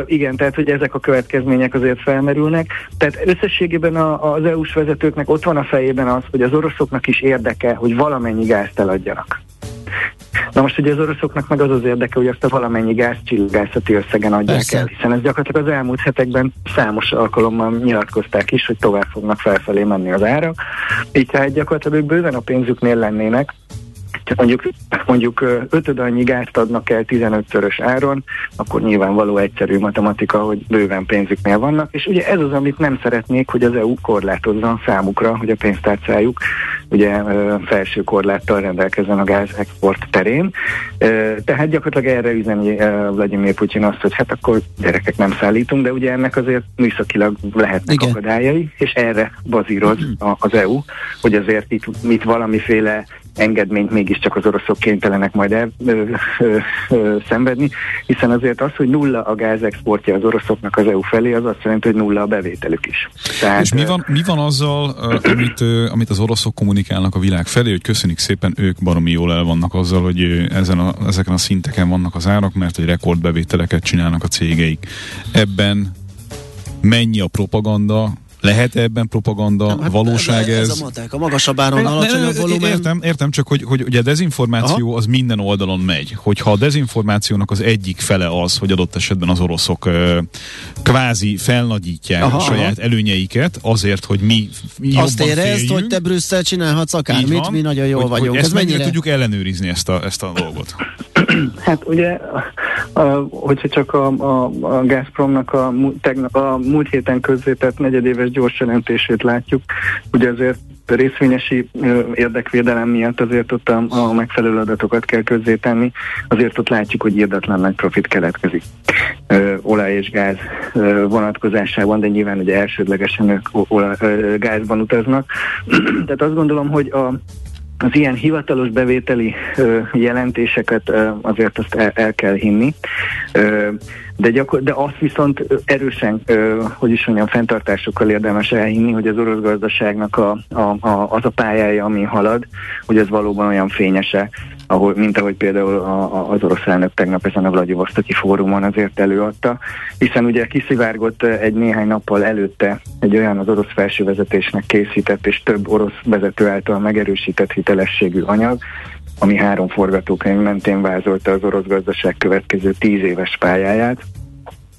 Igen, tehát hogy ezek a következmények azért felmerülnek. Tehát összességében a, az EU-s vezetőknek ott van a fejében az, hogy az oroszoknak is érdeke, hogy valamennyi gázt eladjanak. Na most ugye az oroszoknak meg az az érdeke, hogy azt a valamennyi gáz csillagászati összegen adják Persze. el, hiszen ez gyakorlatilag az elmúlt hetekben számos alkalommal nyilatkozták is, hogy tovább fognak felfelé menni az ára. Így tehát gyakorlatilag ők bőven a pénzüknél lennének, csak mondjuk, mondjuk ötöd annyi gázt adnak el 15-szörös áron, akkor nyilvánvaló egyszerű matematika, hogy bőven pénzüknél vannak, és ugye ez az, amit nem szeretnék, hogy az EU korlátozza számukra, hogy a pénztárcájuk ugye felső korláttal rendelkezzen a gáz export terén. Tehát gyakorlatilag erre üzeni Vladimir Putyin azt, hogy hát akkor gyerekek nem szállítunk, de ugye ennek azért műszakilag lehetnek Igen. akadályai, és erre bazíroz az EU, hogy azért itt, itt valamiféle engedményt mégiscsak az oroszok kénytelenek majd el, ö, ö, ö, szenvedni, hiszen azért az, hogy nulla a gázexportja az oroszoknak az EU felé, az azt jelenti, hogy nulla a bevételük is. Tehát, És mi van, mi van azzal, amit, amit az oroszok kommunikálnak a világ felé, hogy köszönik szépen, ők baromi jól el vannak azzal, hogy ezen a, ezeken a szinteken vannak az árak, mert hogy rekordbevételeket csinálnak a cégeik. Ebben mennyi a propaganda, lehet ebben propaganda? Nem, hát valóság ez? Ez a matek, a magasabb áron, alacsonyabb volumen. Értem, értem, csak hogy, hogy ugye a dezinformáció Aha. az minden oldalon megy. Hogyha a dezinformációnak az egyik fele az, hogy adott esetben az oroszok ö, kvázi felnagyítják aha, a saját aha. előnyeiket azért, hogy mi jobban Azt érezd, hogy te Brüsszel csinálhatsz akármit, mi nagyon jól hogy, vagyunk. Hogy ezt Ez mennyire tudjuk ellenőrizni ezt a, ezt a dolgot? Hát ugye, hogyha csak a, a, a Gazpromnak a, tegnap, a múlt héten közzétett negyedéves gyors jelentését látjuk, ugye azért részvényesi érdekvédelem miatt azért ott a, a megfelelő adatokat kell közzétenni, azért ott látjuk, hogy írdatlan nagy profit keletkezik olaj és gáz vonatkozásában, de nyilván ugye elsődlegesen ők olaj, gázban utaznak. Tehát azt gondolom, hogy a, az ilyen hivatalos bevételi ö, jelentéseket ö, azért azt el, el kell hinni. Ö, de, gyakor- de azt viszont erősen, ö, hogy is mondjam, fenntartásokkal érdemes elhinni, hogy az orosz gazdaságnak a, a, a, az a pályája, ami halad, hogy ez valóban olyan fényese, ahol, mint ahogy például a, a, az orosz elnök tegnap ezen a Vladivostoki fórumon azért előadta, hiszen ugye kiszivárgott egy néhány nappal előtte egy olyan az orosz felsővezetésnek készített és több orosz vezető által megerősített hitelességű anyag, ami három forgatókönyv mentén vázolta az orosz gazdaság következő tíz éves pályáját,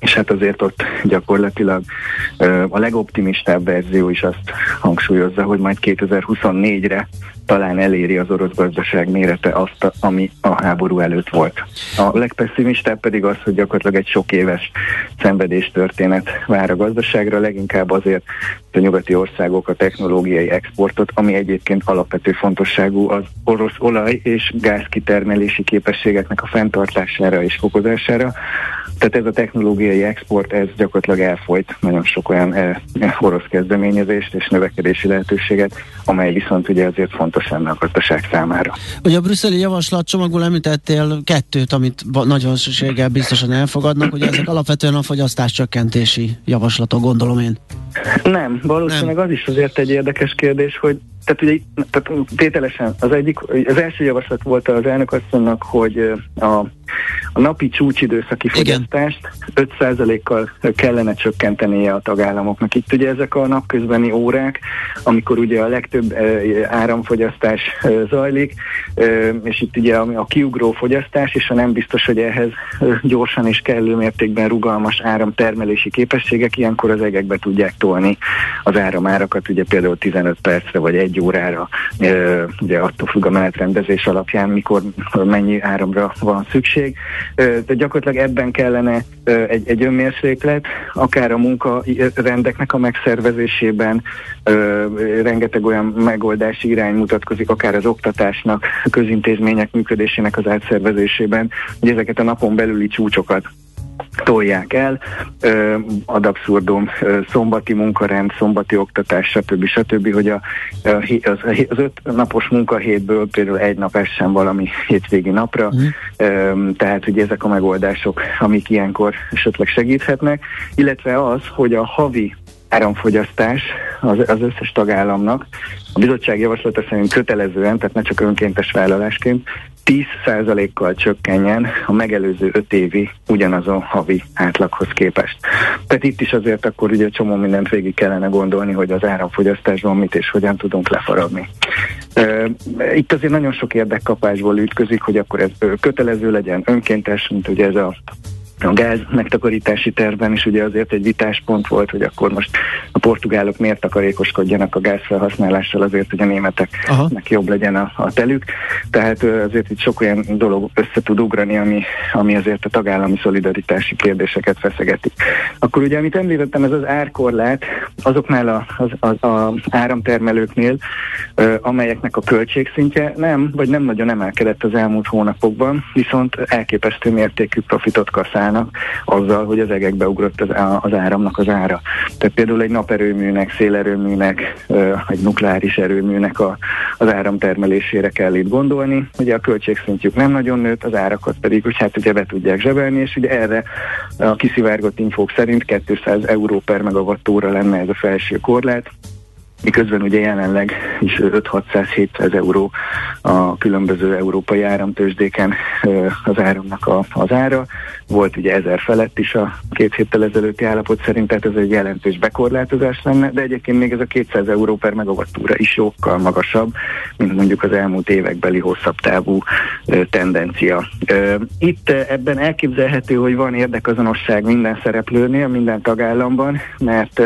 és hát azért ott gyakorlatilag a legoptimistább verzió is azt hangsúlyozza, hogy majd 2024-re talán eléri az orosz gazdaság mérete azt, ami a háború előtt volt. A legpesszimistább pedig az, hogy gyakorlatilag egy sok éves szenvedés történet vár a gazdaságra, leginkább azért a nyugati országok a technológiai exportot, ami egyébként alapvető fontosságú az orosz olaj és gáz kitermelési képességeknek a fenntartására és fokozására. Tehát ez a technológiai export, ez gyakorlatilag elfolyt nagyon sok olyan eh, orosz kezdeményezést és növekedési lehetőséget, amely viszont ugye azért fontos lenne a gazdaság számára. Ugye a brüsszeli javaslat csomagból említettél kettőt, amit nagyon szükséggel biztosan elfogadnak, ugye ezek alapvetően a fogyasztás csökkentési javaslatok, gondolom én. Nem, valószínűleg Nem. az is azért egy érdekes kérdés, hogy tehát ugye tehát tételesen az egyik, az első javaslat volt az elnökasszonynak, hogy a a napi csúcsidőszaki fogyasztást 5%-kal kellene csökkentenie a tagállamoknak. Itt ugye ezek a napközbeni órák, amikor ugye a legtöbb áramfogyasztás zajlik, és itt ugye a kiugró fogyasztás, és a nem biztos, hogy ehhez gyorsan és kellő mértékben rugalmas áramtermelési képességek, ilyenkor az egekbe tudják tolni az áramárakat, ugye például 15 percre vagy egy órára, ugye attól függ a menetrendezés alapján, mikor mennyi áramra van szükség. De gyakorlatilag ebben kellene egy, egy önmérséklet, akár a munkarendeknek a megszervezésében, rengeteg olyan megoldási irány mutatkozik, akár az oktatásnak, a közintézmények működésének az átszervezésében, hogy ezeket a napon belüli csúcsokat tolják el, ad abszurdum szombati munkarend, szombati oktatás, stb. stb., hogy a, az, az öt napos munkahétből például egy nap essen valami hétvégi napra, mm. tehát ugye ezek a megoldások, amik ilyenkor esetleg segíthetnek, illetve az, hogy a havi áramfogyasztás az, az összes tagállamnak a bizottság javaslata szerint kötelezően, tehát ne csak önkéntes vállalásként 10%-kal csökkenjen a megelőző 5 évi ugyanazon havi átlaghoz képest. Tehát itt is azért akkor ugye csomó mindent végig kellene gondolni, hogy az áramfogyasztásban mit és hogyan tudunk lefaragni. Itt azért nagyon sok érdekkapásból ütközik, hogy akkor ez kötelező legyen, önkéntes, mint ugye ez a a gáz megtakarítási tervben is ugye azért egy vitáspont volt, hogy akkor most a portugálok miért takarékoskodjanak a gázfelhasználással azért, hogy a németeknek Aha. jobb legyen a, a telük. Tehát azért itt sok olyan dolog össze tud ugrani, ami, ami azért a tagállami szolidaritási kérdéseket feszegeti. Akkor ugye, amit említettem, ez az árkorlát azoknál a, az, az, az áramtermelőknél, amelyeknek a költségszintje nem, vagy nem nagyon emelkedett az elmúlt hónapokban, viszont elképesztő mértékű profitot kaszál használnak azzal, hogy az egekbe ugrott az, az áramnak az ára. Tehát például egy naperőműnek, szélerőműnek, egy nukleáris erőműnek a, az áramtermelésére kell itt gondolni. Ugye a költségszintjük nem nagyon nőtt, az árakat pedig, hogy hát ugye be tudják zsebelni, és ugye erre a kiszivárgott infók szerint 200 euró per megawattóra lenne ez a felső korlát, miközben ugye jelenleg is 5-600-700 euró a különböző európai áramtősdéken az áramnak a, az ára. Volt ugye ezer felett is a két héttel ezelőtti állapot szerint, tehát ez egy jelentős bekorlátozás lenne, de egyébként még ez a 200 euró per megawattúra is sokkal magasabb, mint mondjuk az elmúlt évekbeli hosszabb távú tendencia. Itt ebben elképzelhető, hogy van érdekazonosság minden szereplőnél, minden tagállamban, mert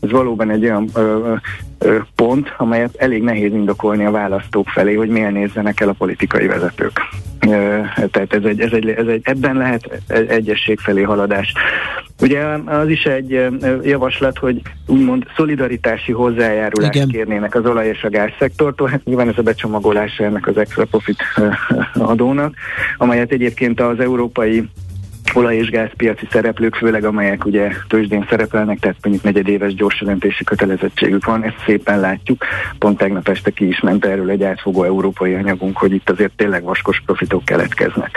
ez valóban egy olyan pont, amelyet elég nehéz indokolni a választók felé, hogy miért nézzenek el a politikai vezetők. Tehát ez egy, ez egy, ez egy, ebben lehet egyesség felé haladás. Ugye az is egy javaslat, hogy úgymond szolidaritási hozzájárulást Igen. kérnének az olaj és a gázszektortól. Hát nyilván ez a becsomagolása ennek az extra profit adónak, amelyet egyébként az európai olaj- és gázpiaci szereplők, főleg amelyek ugye tőzsdén szerepelnek, tehát mondjuk negyedéves jelentési kötelezettségük van, ezt szépen látjuk. Pont tegnap este ki is ment erről egy átfogó európai anyagunk, hogy itt azért tényleg vaskos profitok keletkeznek.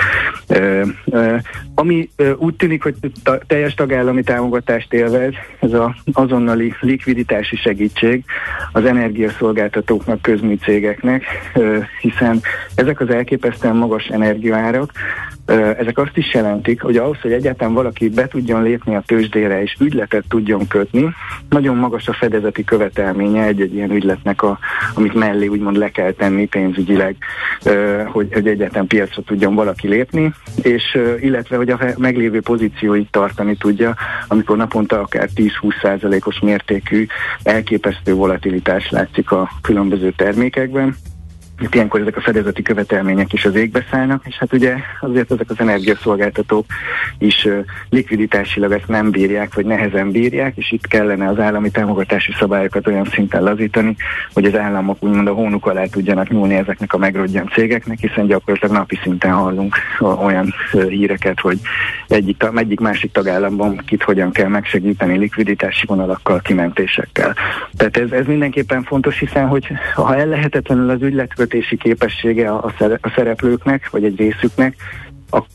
Ö, ö, ami ö, úgy tűnik, hogy ta, teljes tagállami támogatást élvez, ez az azonnali likviditási segítség az energiaszolgáltatóknak, közműcégeknek, ö, hiszen ezek az elképesztően magas energiaárak, ezek azt is jelentik, hogy ahhoz, hogy egyáltalán valaki be tudjon lépni a tőzsdére és ügyletet tudjon kötni, nagyon magas a fedezeti követelménye egy-egy ilyen ügyletnek, a, amit mellé úgymond le kell tenni pénzügyileg, hogy, hogy egyáltalán piacra tudjon valaki lépni, és illetve, hogy a meglévő pozícióit tartani tudja, amikor naponta akár 10-20 százalékos mértékű elképesztő volatilitás látszik a különböző termékekben itt ilyenkor ezek a fedezeti követelmények is az égbe szállnak, és hát ugye azért ezek az energiaszolgáltatók is likviditásilag ezt nem bírják, vagy nehezen bírják, és itt kellene az állami támogatási szabályokat olyan szinten lazítani, hogy az államok úgymond a hónuk alá tudjanak nyúlni ezeknek a megrodjan cégeknek, hiszen gyakorlatilag napi szinten hallunk olyan híreket, hogy egyik, egyik másik tagállamban kit hogyan kell megsegíteni likviditási vonalakkal, kimentésekkel. Tehát ez, ez mindenképpen fontos, hiszen hogy ha ellehetetlenül az ügylet megkötési képessége a, szereplőknek, vagy egy részüknek,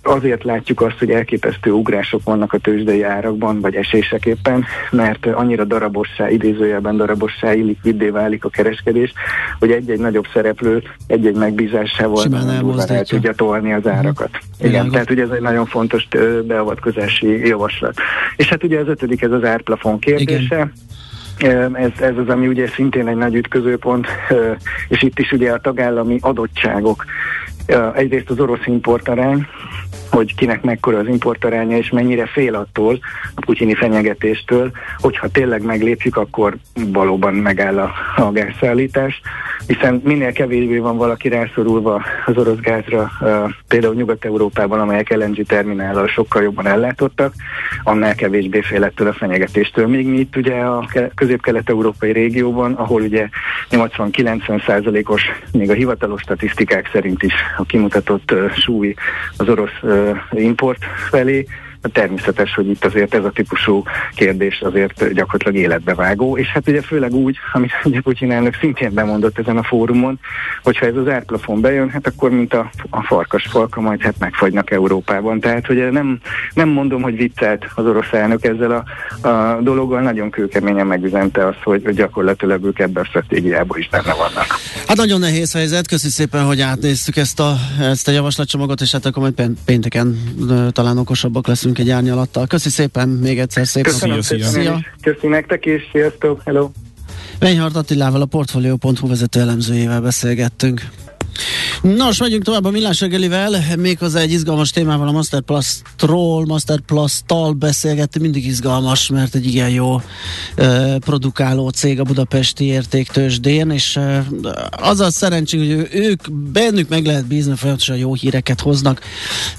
azért látjuk azt, hogy elképesztő ugrások vannak a tőzsdei árakban, vagy eséseképpen, mert annyira darabossá, idézőjelben darabossá, illikviddé válik a kereskedés, hogy egy-egy nagyobb szereplő egy-egy megbízásával el tudja tolni az mhm. árakat. Uh-huh. Igen, tehát ugye ez egy nagyon fontos beavatkozási javaslat. És hát ugye az ötödik, ez az árplafon kérdése. Igen. Ez, ez az, ami ugye szintén egy nagy ütközőpont, és itt is ugye a tagállami adottságok. Egyrészt az orosz importarány, hogy kinek mekkora az importaránya, és mennyire fél attól, a putyini fenyegetéstől, hogyha tényleg meglépjük, akkor valóban megáll a, a gázszállítás, hiszen minél kevésbé van valaki rászorulva az orosz gázra, például Nyugat-Európában, amelyek LNG terminállal sokkal jobban ellátottak, annál kevésbé fél ettől a fenyegetéstől. Még mi itt ugye a közép-kelet-európai régióban, ahol ugye 80-90 százalékos, még a hivatalos statisztikák szerint is a kimutatott súly az orosz import felé, természetes, hogy itt azért ez a típusú kérdés azért gyakorlatilag életbevágó, és hát ugye főleg úgy, amit ugye Putyin elnök szintén bemondott ezen a fórumon, hogyha ez az árplafon bejön, hát akkor mint a, a farkas falka, majd hát megfagynak Európában. Tehát ugye nem, nem mondom, hogy viccelt az orosz elnök ezzel a, a dologgal, nagyon kőkeményen megüzente azt, hogy, hogy gyakorlatilag ők ebben a stratégiában is benne vannak. Hát nagyon nehéz helyzet, köszi szépen, hogy átnéztük ezt a, ezt a javaslatcsomagot, és hát akkor majd pénteken talán okosabbak leszünk egy árnyalattal. Köszi szépen még egyszer, szép Köszönöm napot. Szia, szia. Köszi nektek is, sziasztok, hello! Reinhardt Attilával a Portfolio.hu vezető elemzőjével beszélgettünk. Nos, megyünk tovább a millás reggelivel, méghozzá egy izgalmas témával a Master Plus Troll, Master Plus tal beszélgettünk, mindig izgalmas, mert egy igen jó uh, produkáló cég a budapesti értéktősdén, és uh, az a szerencsénk, hogy ők, bennük meg lehet bízni, folyamatosan jó híreket hoznak,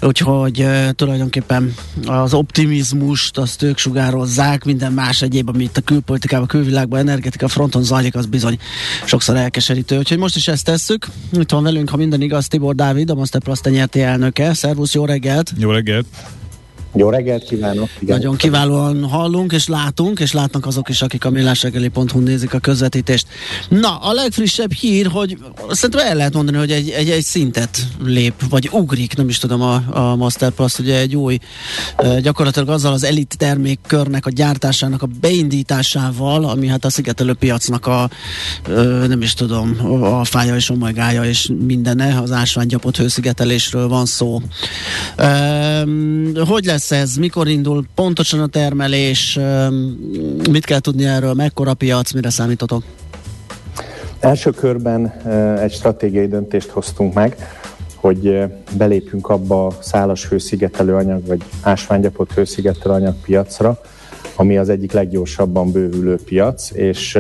úgyhogy uh, tulajdonképpen az optimizmust azt ők sugározzák, minden más egyéb, amit a külpolitikában, külvilágban, energetika fronton zajlik, az bizony sokszor elkeserítő. Úgyhogy most is ezt tesszük. Itt van velünk, ha minden igaz, Tibor Dávid, a Master Plus nyerti elnöke. Szervusz, jó reggelt! Jó reggelt! Jó reggelt kívánok! Igen. Nagyon kiválóan hallunk és látunk, és látnak azok is, akik a millásregeli.hu nézik a közvetítést. Na, a legfrissebb hír, hogy szerintem el lehet mondani, hogy egy, egy, egy szintet lép, vagy ugrik, nem is tudom, a, a Master Plus, ugye egy új, gyakorlatilag azzal az elit termékkörnek a gyártásának a beindításával, ami hát a szigetelő piacnak a, nem is tudom, a fája és omegája és mindene, az ásványgyapot hőszigetelésről van szó. Hogy lesz lesz ez, mikor indul pontosan a termelés, mit kell tudni erről, mekkora piac, mire számítotok? Első körben egy stratégiai döntést hoztunk meg, hogy belépjünk abba a szálas hőszigetelő anyag, vagy ásványgyapott hőszigetelő anyag piacra, ami az egyik leggyorsabban bővülő piac, és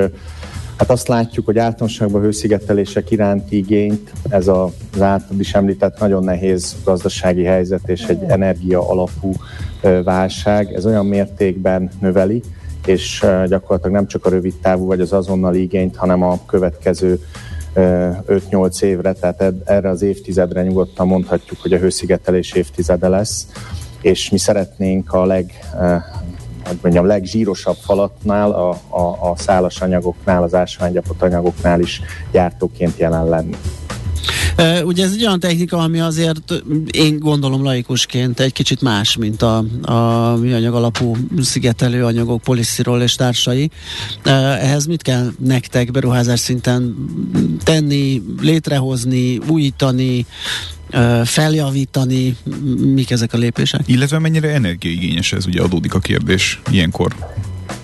Hát azt látjuk, hogy általánosságban hőszigetelések iránti igényt ez az által is említett nagyon nehéz gazdasági helyzet és egy energia alapú válság, ez olyan mértékben növeli, és gyakorlatilag nem csak a rövid távú vagy az azonnali igényt, hanem a következő 5-8 évre, tehát erre az évtizedre nyugodtan mondhatjuk, hogy a hőszigetelés évtizede lesz, és mi szeretnénk a leg hogy mondjam, legzsírosabb falatnál, a, a, a szálas anyagoknál, az ásványgyapot anyagoknál is gyártóként jelen lenni. Ugye ez egy olyan technika, ami azért én gondolom laikusként egy kicsit más, mint a, a műanyag alapú szigetelő anyagok, poliszirol és társai. Ehhez mit kell nektek beruházás szinten tenni, létrehozni, újítani, feljavítani, mik ezek a lépések? Illetve mennyire energiaigényes ez, ugye adódik a kérdés ilyenkor.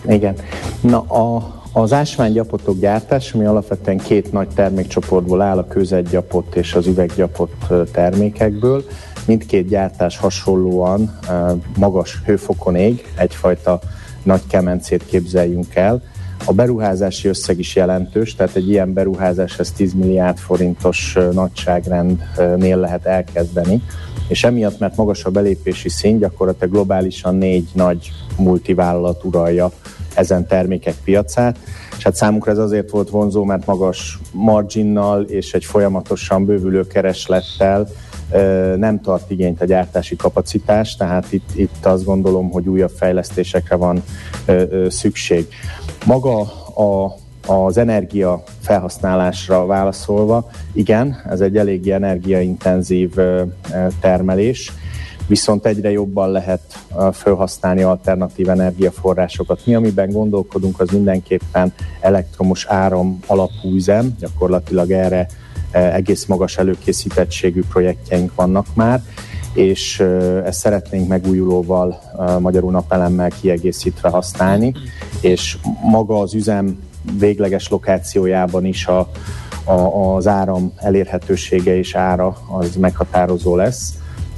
Igen. Na, a, az ásványgyapotok gyártása, ami alapvetően két nagy termékcsoportból áll, a közetgyapot és az üveggyapot termékekből. Mindkét gyártás hasonlóan magas hőfokon ég, egyfajta nagy kemencét képzeljünk el. A beruházási összeg is jelentős, tehát egy ilyen beruházás ez 10 milliárd forintos nagyságrendnél lehet elkezdeni, és emiatt, mert magas a belépési szint, gyakorlatilag globálisan négy nagy multivállalat uralja ezen termékek piacát, és hát számunkra ez azért volt vonzó, mert magas marginnal és egy folyamatosan bővülő kereslettel nem tart igényt a gyártási kapacitás, tehát itt, itt azt gondolom, hogy újabb fejlesztésekre van szükség. Maga a, az energia felhasználásra válaszolva, igen, ez egy eléggé energiaintenzív termelés, viszont egyre jobban lehet felhasználni alternatív energiaforrásokat. Mi, amiben gondolkodunk, az mindenképpen elektromos áram alapú üzem, gyakorlatilag erre egész magas előkészítettségű projektjeink vannak már, és ezt szeretnénk megújulóval, magyarul napelemmel kiegészítve használni, és maga az üzem végleges lokációjában is a, a, az áram elérhetősége és ára az meghatározó lesz.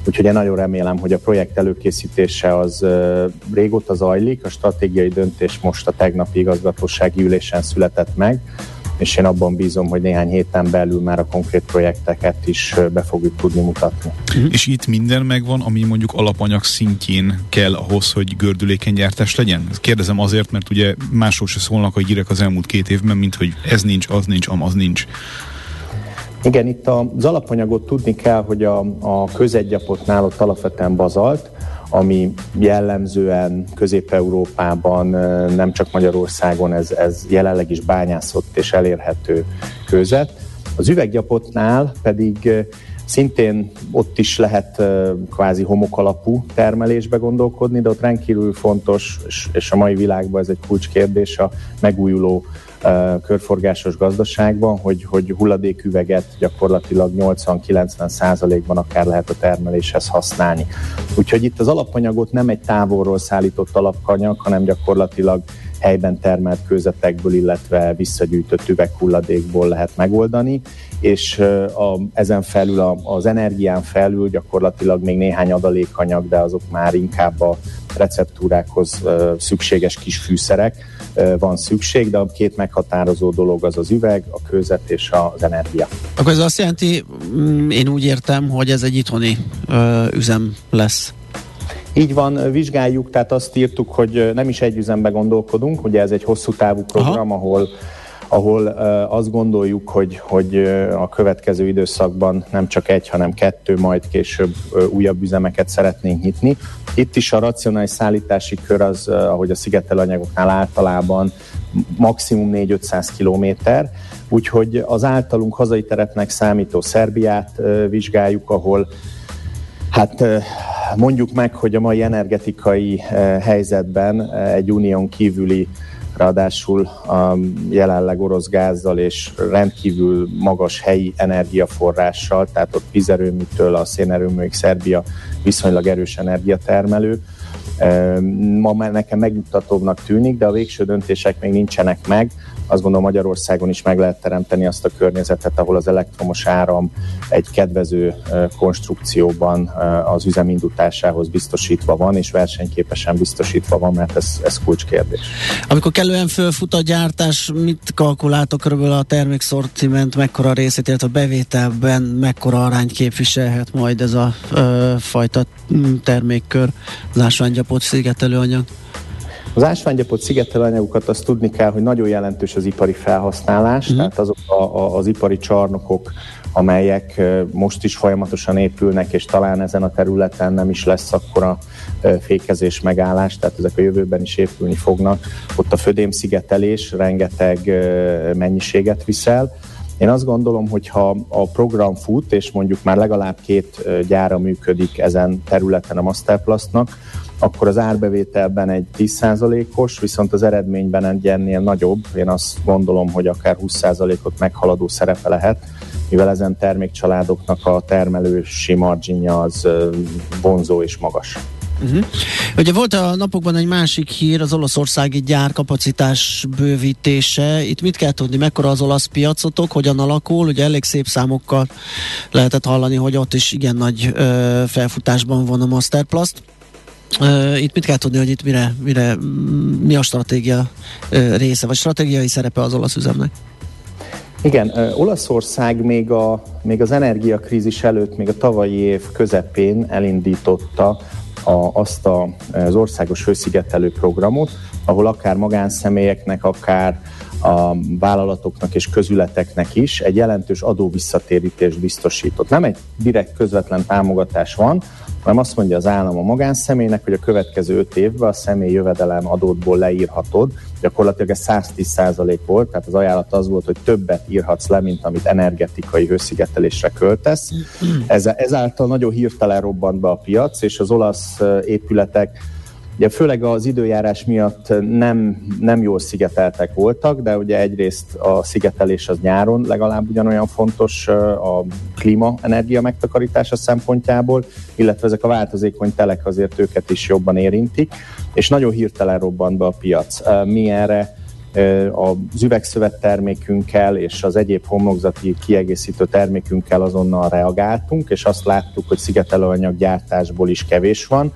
Úgyhogy én nagyon remélem, hogy a projekt előkészítése az régóta zajlik, a stratégiai döntés most a tegnapi igazgatósági ülésen született meg, és én abban bízom, hogy néhány héten belül már a konkrét projekteket is be fogjuk tudni mutatni. Uh-huh. És itt minden megvan, ami mondjuk alapanyag szintjén kell ahhoz, hogy gördülékeny gyártás legyen? Kérdezem azért, mert ugye másról se szólnak a hírek az elmúlt két évben, mint hogy ez nincs, az nincs, amaz nincs. Igen, itt az alapanyagot tudni kell, hogy a, a közegyapotnál ott alapvetően bazalt, ami jellemzően Közép-Európában, nem csak Magyarországon, ez, ez jelenleg is bányászott és elérhető kőzet. Az üveggyapotnál pedig Szintén ott is lehet kvázi homokalapú termelésbe gondolkodni, de ott rendkívül fontos, és a mai világban ez egy kulcskérdés, a megújuló körforgásos gazdaságban, hogy, hogy hulladéküveget gyakorlatilag 80-90 százalékban akár lehet a termeléshez használni. Úgyhogy itt az alapanyagot nem egy távolról szállított alapanyag, hanem gyakorlatilag helyben termelt kőzetekből, illetve visszagyűjtött üveghulladékból lehet megoldani, és a, ezen felül a, az energián felül gyakorlatilag még néhány adalékanyag, de azok már inkább a receptúrákhoz szükséges kis fűszerek van szükség, de a két meghatározó dolog az az üveg, a kőzet és az energia. Akkor ez azt jelenti, mm, én úgy értem, hogy ez egy itthoni üzem lesz. Így van, vizsgáljuk, tehát azt írtuk, hogy nem is egy üzembe gondolkodunk, ugye ez egy hosszú távú program, Aha. ahol ahol azt gondoljuk, hogy, hogy a következő időszakban nem csak egy, hanem kettő, majd később újabb üzemeket szeretnénk nyitni. Itt is a racionális szállítási kör az, ahogy a szigetelanyagoknál általában maximum 4-500 kilométer, úgyhogy az általunk hazai terepnek számító Szerbiát vizsgáljuk, ahol Hát mondjuk meg, hogy a mai energetikai helyzetben egy unión kívüli ráadásul a jelenleg orosz gázzal és rendkívül magas helyi energiaforrással, tehát ott vízerőműtől a szénerőműig Szerbia viszonylag erős energiatermelő. Ma már nekem megnyugtatóbbnak tűnik, de a végső döntések még nincsenek meg. Azt gondolom Magyarországon is meg lehet teremteni azt a környezetet, ahol az elektromos áram egy kedvező konstrukcióban az üzemindításához biztosítva van, és versenyképesen biztosítva van, mert ez, ez kulcskérdés. Amikor kellően fölfut a gyártás, mit kalkuláltok körülbelül a termékszortiment, mekkora részét, illetve a bevételben mekkora arányt képviselhet majd ez a ö, fajta termékkör, az ásványgyapot szigetelőanyag? Az ásványgyapot szigetelőanyagokat azt tudni kell, hogy nagyon jelentős az ipari felhasználás, mm. tehát azok a, a, az ipari csarnokok, amelyek most is folyamatosan épülnek, és talán ezen a területen nem is lesz akkora fékezés megállás, tehát ezek a jövőben is épülni fognak. Ott a födémszigetelés rengeteg mennyiséget visel. Én azt gondolom, hogy ha a program fut, és mondjuk már legalább két gyára működik ezen területen a Masterplastnak, akkor az árbevételben egy 10%-os, viszont az eredményben egy ennél nagyobb, én azt gondolom, hogy akár 20%-ot meghaladó szerepe lehet, mivel ezen termékcsaládoknak a termelősi marginja az vonzó és magas. Uh-huh. Ugye volt a napokban egy másik hír, az olaszországi gyárkapacitás bővítése. Itt mit kell tudni, mekkora az olasz piacotok, hogyan alakul? Ugye elég szép számokkal lehetett hallani, hogy ott is igen nagy ö, felfutásban van a Masterplast. Uh, itt mit kell tudni, hogy itt mire, mire mi a stratégia uh, része, vagy stratégiai szerepe az olasz üzemnek? Igen, Olaszország még, a, még az energiakrízis előtt, még a tavalyi év közepén elindította a, azt a, az országos hőszigetelő programot, ahol akár magánszemélyeknek, akár a vállalatoknak és közületeknek is egy jelentős adóvisszatérítést biztosított. Nem egy direkt közvetlen támogatás van, hanem azt mondja az állam a magánszemélynek, hogy a következő öt évben a személy jövedelem adótból leírhatod. Gyakorlatilag ez 110% volt, tehát az ajánlat az volt, hogy többet írhatsz le, mint amit energetikai hőszigetelésre költesz. Ez, ezáltal nagyon hirtelen robbant be a piac, és az olasz épületek Ugye főleg az időjárás miatt nem, nem jól szigeteltek voltak, de ugye egyrészt a szigetelés az nyáron legalább ugyanolyan fontos a klíma-energia megtakarítása szempontjából, illetve ezek a változékony telek azért őket is jobban érintik, és nagyon hirtelen robbant be a piac. Mi erre az üvegszövet termékünkkel és az egyéb homlokzati kiegészítő termékünkkel azonnal reagáltunk, és azt láttuk, hogy szigetelőanyag gyártásból is kevés van,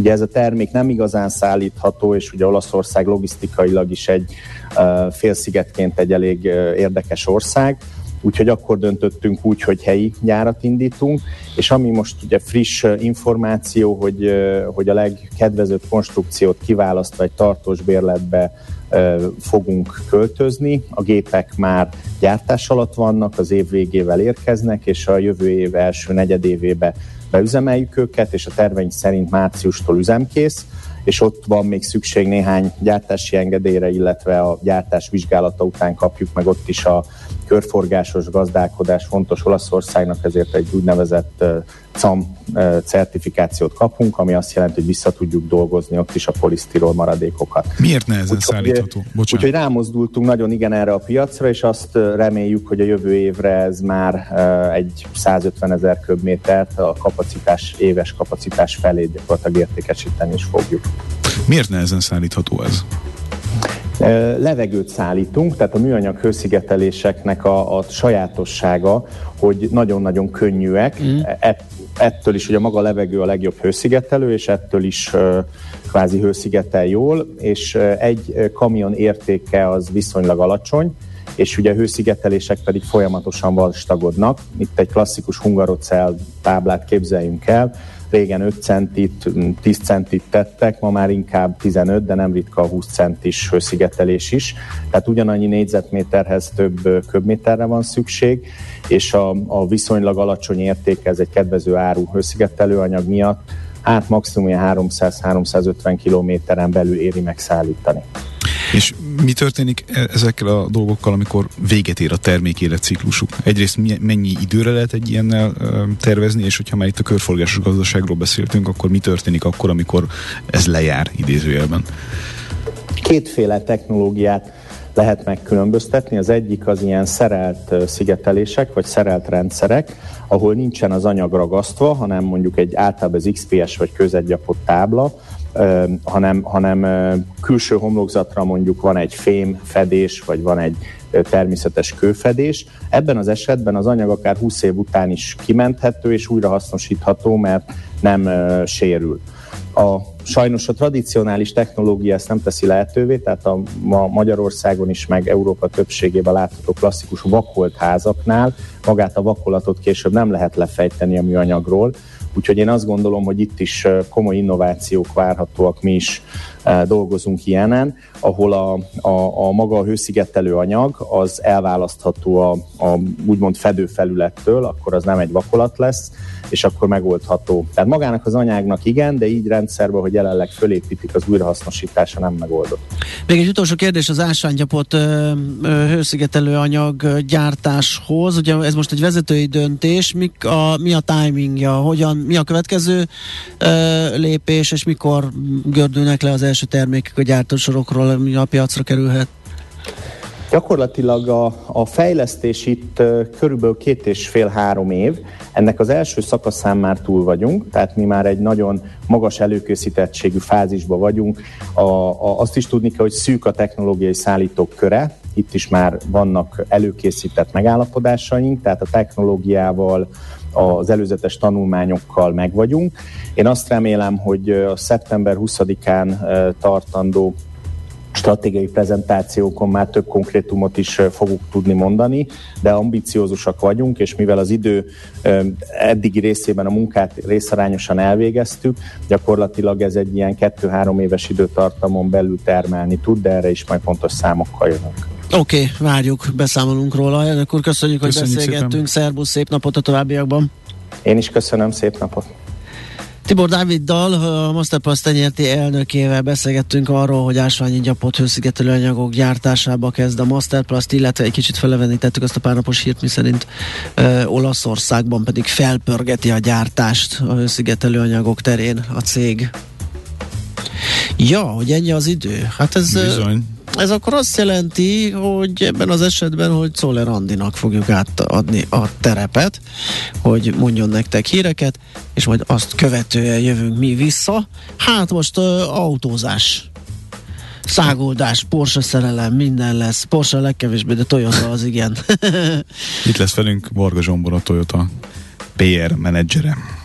Ugye ez a termék nem igazán szállítható, és ugye Olaszország logisztikailag is egy uh, félszigetként egy elég uh, érdekes ország, úgyhogy akkor döntöttünk úgy, hogy helyi gyárat indítunk, és ami most ugye friss információ, hogy, hogy a legkedvezőbb konstrukciót kiválasztva egy tartós bérletbe fogunk költözni. A gépek már gyártás alatt vannak, az év végével érkeznek, és a jövő év első negyedévébe beüzemeljük őket, és a terveink szerint márciustól üzemkész, és ott van még szükség néhány gyártási engedélyre, illetve a gyártás vizsgálata után kapjuk meg ott is a körforgásos gazdálkodás fontos Olaszországnak, ezért egy úgynevezett CAM certifikációt kapunk, ami azt jelenti, hogy vissza tudjuk dolgozni ott is a polisztirol maradékokat. Miért nehezen úgy, szállítható? Bocsánat. Úgyhogy rámozdultunk nagyon igen erre a piacra, és azt reméljük, hogy a jövő évre ez már egy 150 ezer köbmétert a kapacitás, éves kapacitás felé gyakorlatilag értékesíteni is fogjuk. Miért nehezen szállítható ez? Levegőt szállítunk, tehát a műanyag hőszigeteléseknek a, a sajátossága, hogy nagyon-nagyon könnyűek. Mm. Et, ettől is, hogy a maga levegő a legjobb hőszigetelő, és ettől is kvázi hőszigetel jól, és egy kamion értéke az viszonylag alacsony, és ugye a hőszigetelések pedig folyamatosan vastagodnak. Itt egy klasszikus hungarocell táblát képzeljünk el, régen 5 centit, 10 centit tettek, ma már inkább 15, de nem ritka a 20 centis hőszigetelés is. Tehát ugyanannyi négyzetméterhez több köbméterre van szükség, és a, a viszonylag alacsony értéke, ez egy kedvező áru hőszigetelőanyag miatt, hát maximum 300-350 kilométeren belül éri megszállítani. És mi történik e- ezekkel a dolgokkal, amikor véget ér a termék életciklusuk? Egyrészt mennyi időre lehet egy ilyennel tervezni, és hogyha már itt a körforgásos gazdaságról beszéltünk, akkor mi történik akkor, amikor ez lejár idézőjelben? Kétféle technológiát lehet megkülönböztetni. Az egyik az ilyen szerelt szigetelések, vagy szerelt rendszerek, ahol nincsen az anyag ragasztva, hanem mondjuk egy általában az XPS vagy közegyapott tábla, hanem, hanem külső homlokzatra mondjuk van egy fém fedés, vagy van egy természetes kőfedés. Ebben az esetben az anyag akár 20 év után is kimenthető és újra hasznosítható, mert nem sérül. A, sajnos a tradicionális technológia ezt nem teszi lehetővé, tehát a, ma Magyarországon is, meg Európa többségében látható klasszikus vakolt házaknál magát a vakolatot később nem lehet lefejteni a műanyagról, Úgyhogy én azt gondolom, hogy itt is komoly innovációk várhatóak, mi is dolgozunk ilyenen, ahol a, a, a maga a hőszigetelő anyag az elválasztható a, a úgymond fedőfelülettől, akkor az nem egy vakolat lesz, és akkor megoldható. Tehát magának az anyagnak igen, de így rendszerbe, hogy jelenleg fölépítik, az újrahasznosítása nem megoldott. Még egy utolsó kérdés az ásványgyapot hőszigetelő anyag gyártáshoz. Ugye ez most egy vezetői döntés, Mik a, mi a timingja, hogyan, mi a következő ö, lépés, és mikor gördülnek le az első termékek a gyártósorokról, mi a piacra kerülhet? Gyakorlatilag a, a fejlesztés itt körülbelül két és fél-három év. Ennek az első szakaszán már túl vagyunk, tehát mi már egy nagyon magas előkészítettségű fázisban vagyunk. A, a, azt is tudni kell, hogy szűk a technológiai szállítók köre, itt is már vannak előkészített megállapodásaink, tehát a technológiával, az előzetes tanulmányokkal megvagyunk. Én azt remélem, hogy a szeptember 20-án tartandó stratégiai prezentációkon már több konkrétumot is fogunk tudni mondani, de ambiciózusak vagyunk, és mivel az idő eddigi részében a munkát részarányosan elvégeztük, gyakorlatilag ez egy ilyen kettő-három éves időtartamon belül termelni tud, de erre is majd pontos számokkal jövünk. Oké, okay, várjuk, beszámolunk róla. Elnök úr, köszönjük, köszönjük hogy beszélgettünk. Szerbusz, szép napot a továbbiakban. Én is köszönöm, szép napot. Tibor Dáviddal, a Masterpass tenyerti elnökével beszélgettünk arról, hogy ásványi gyapott hőszigetelő anyagok gyártásába kezd a Masterplast, illetve egy kicsit felevenítettük azt a párnapos hírt, miszerint ö, Olaszországban pedig felpörgeti a gyártást a hőszigetelő anyagok terén a cég. Ja, hogy ennyi az idő. Hát ez... Bizony. Ez akkor azt jelenti, hogy ebben az esetben, hogy Czoller Andinak fogjuk átadni a terepet, hogy mondjon nektek híreket, és majd azt követően jövünk mi vissza. Hát most uh, autózás szágoldás, Porsche szerelem, minden lesz. Porsche a legkevésbé, de Toyota az igen. Itt lesz velünk Varga Zsombor, a Toyota PR menedzsere.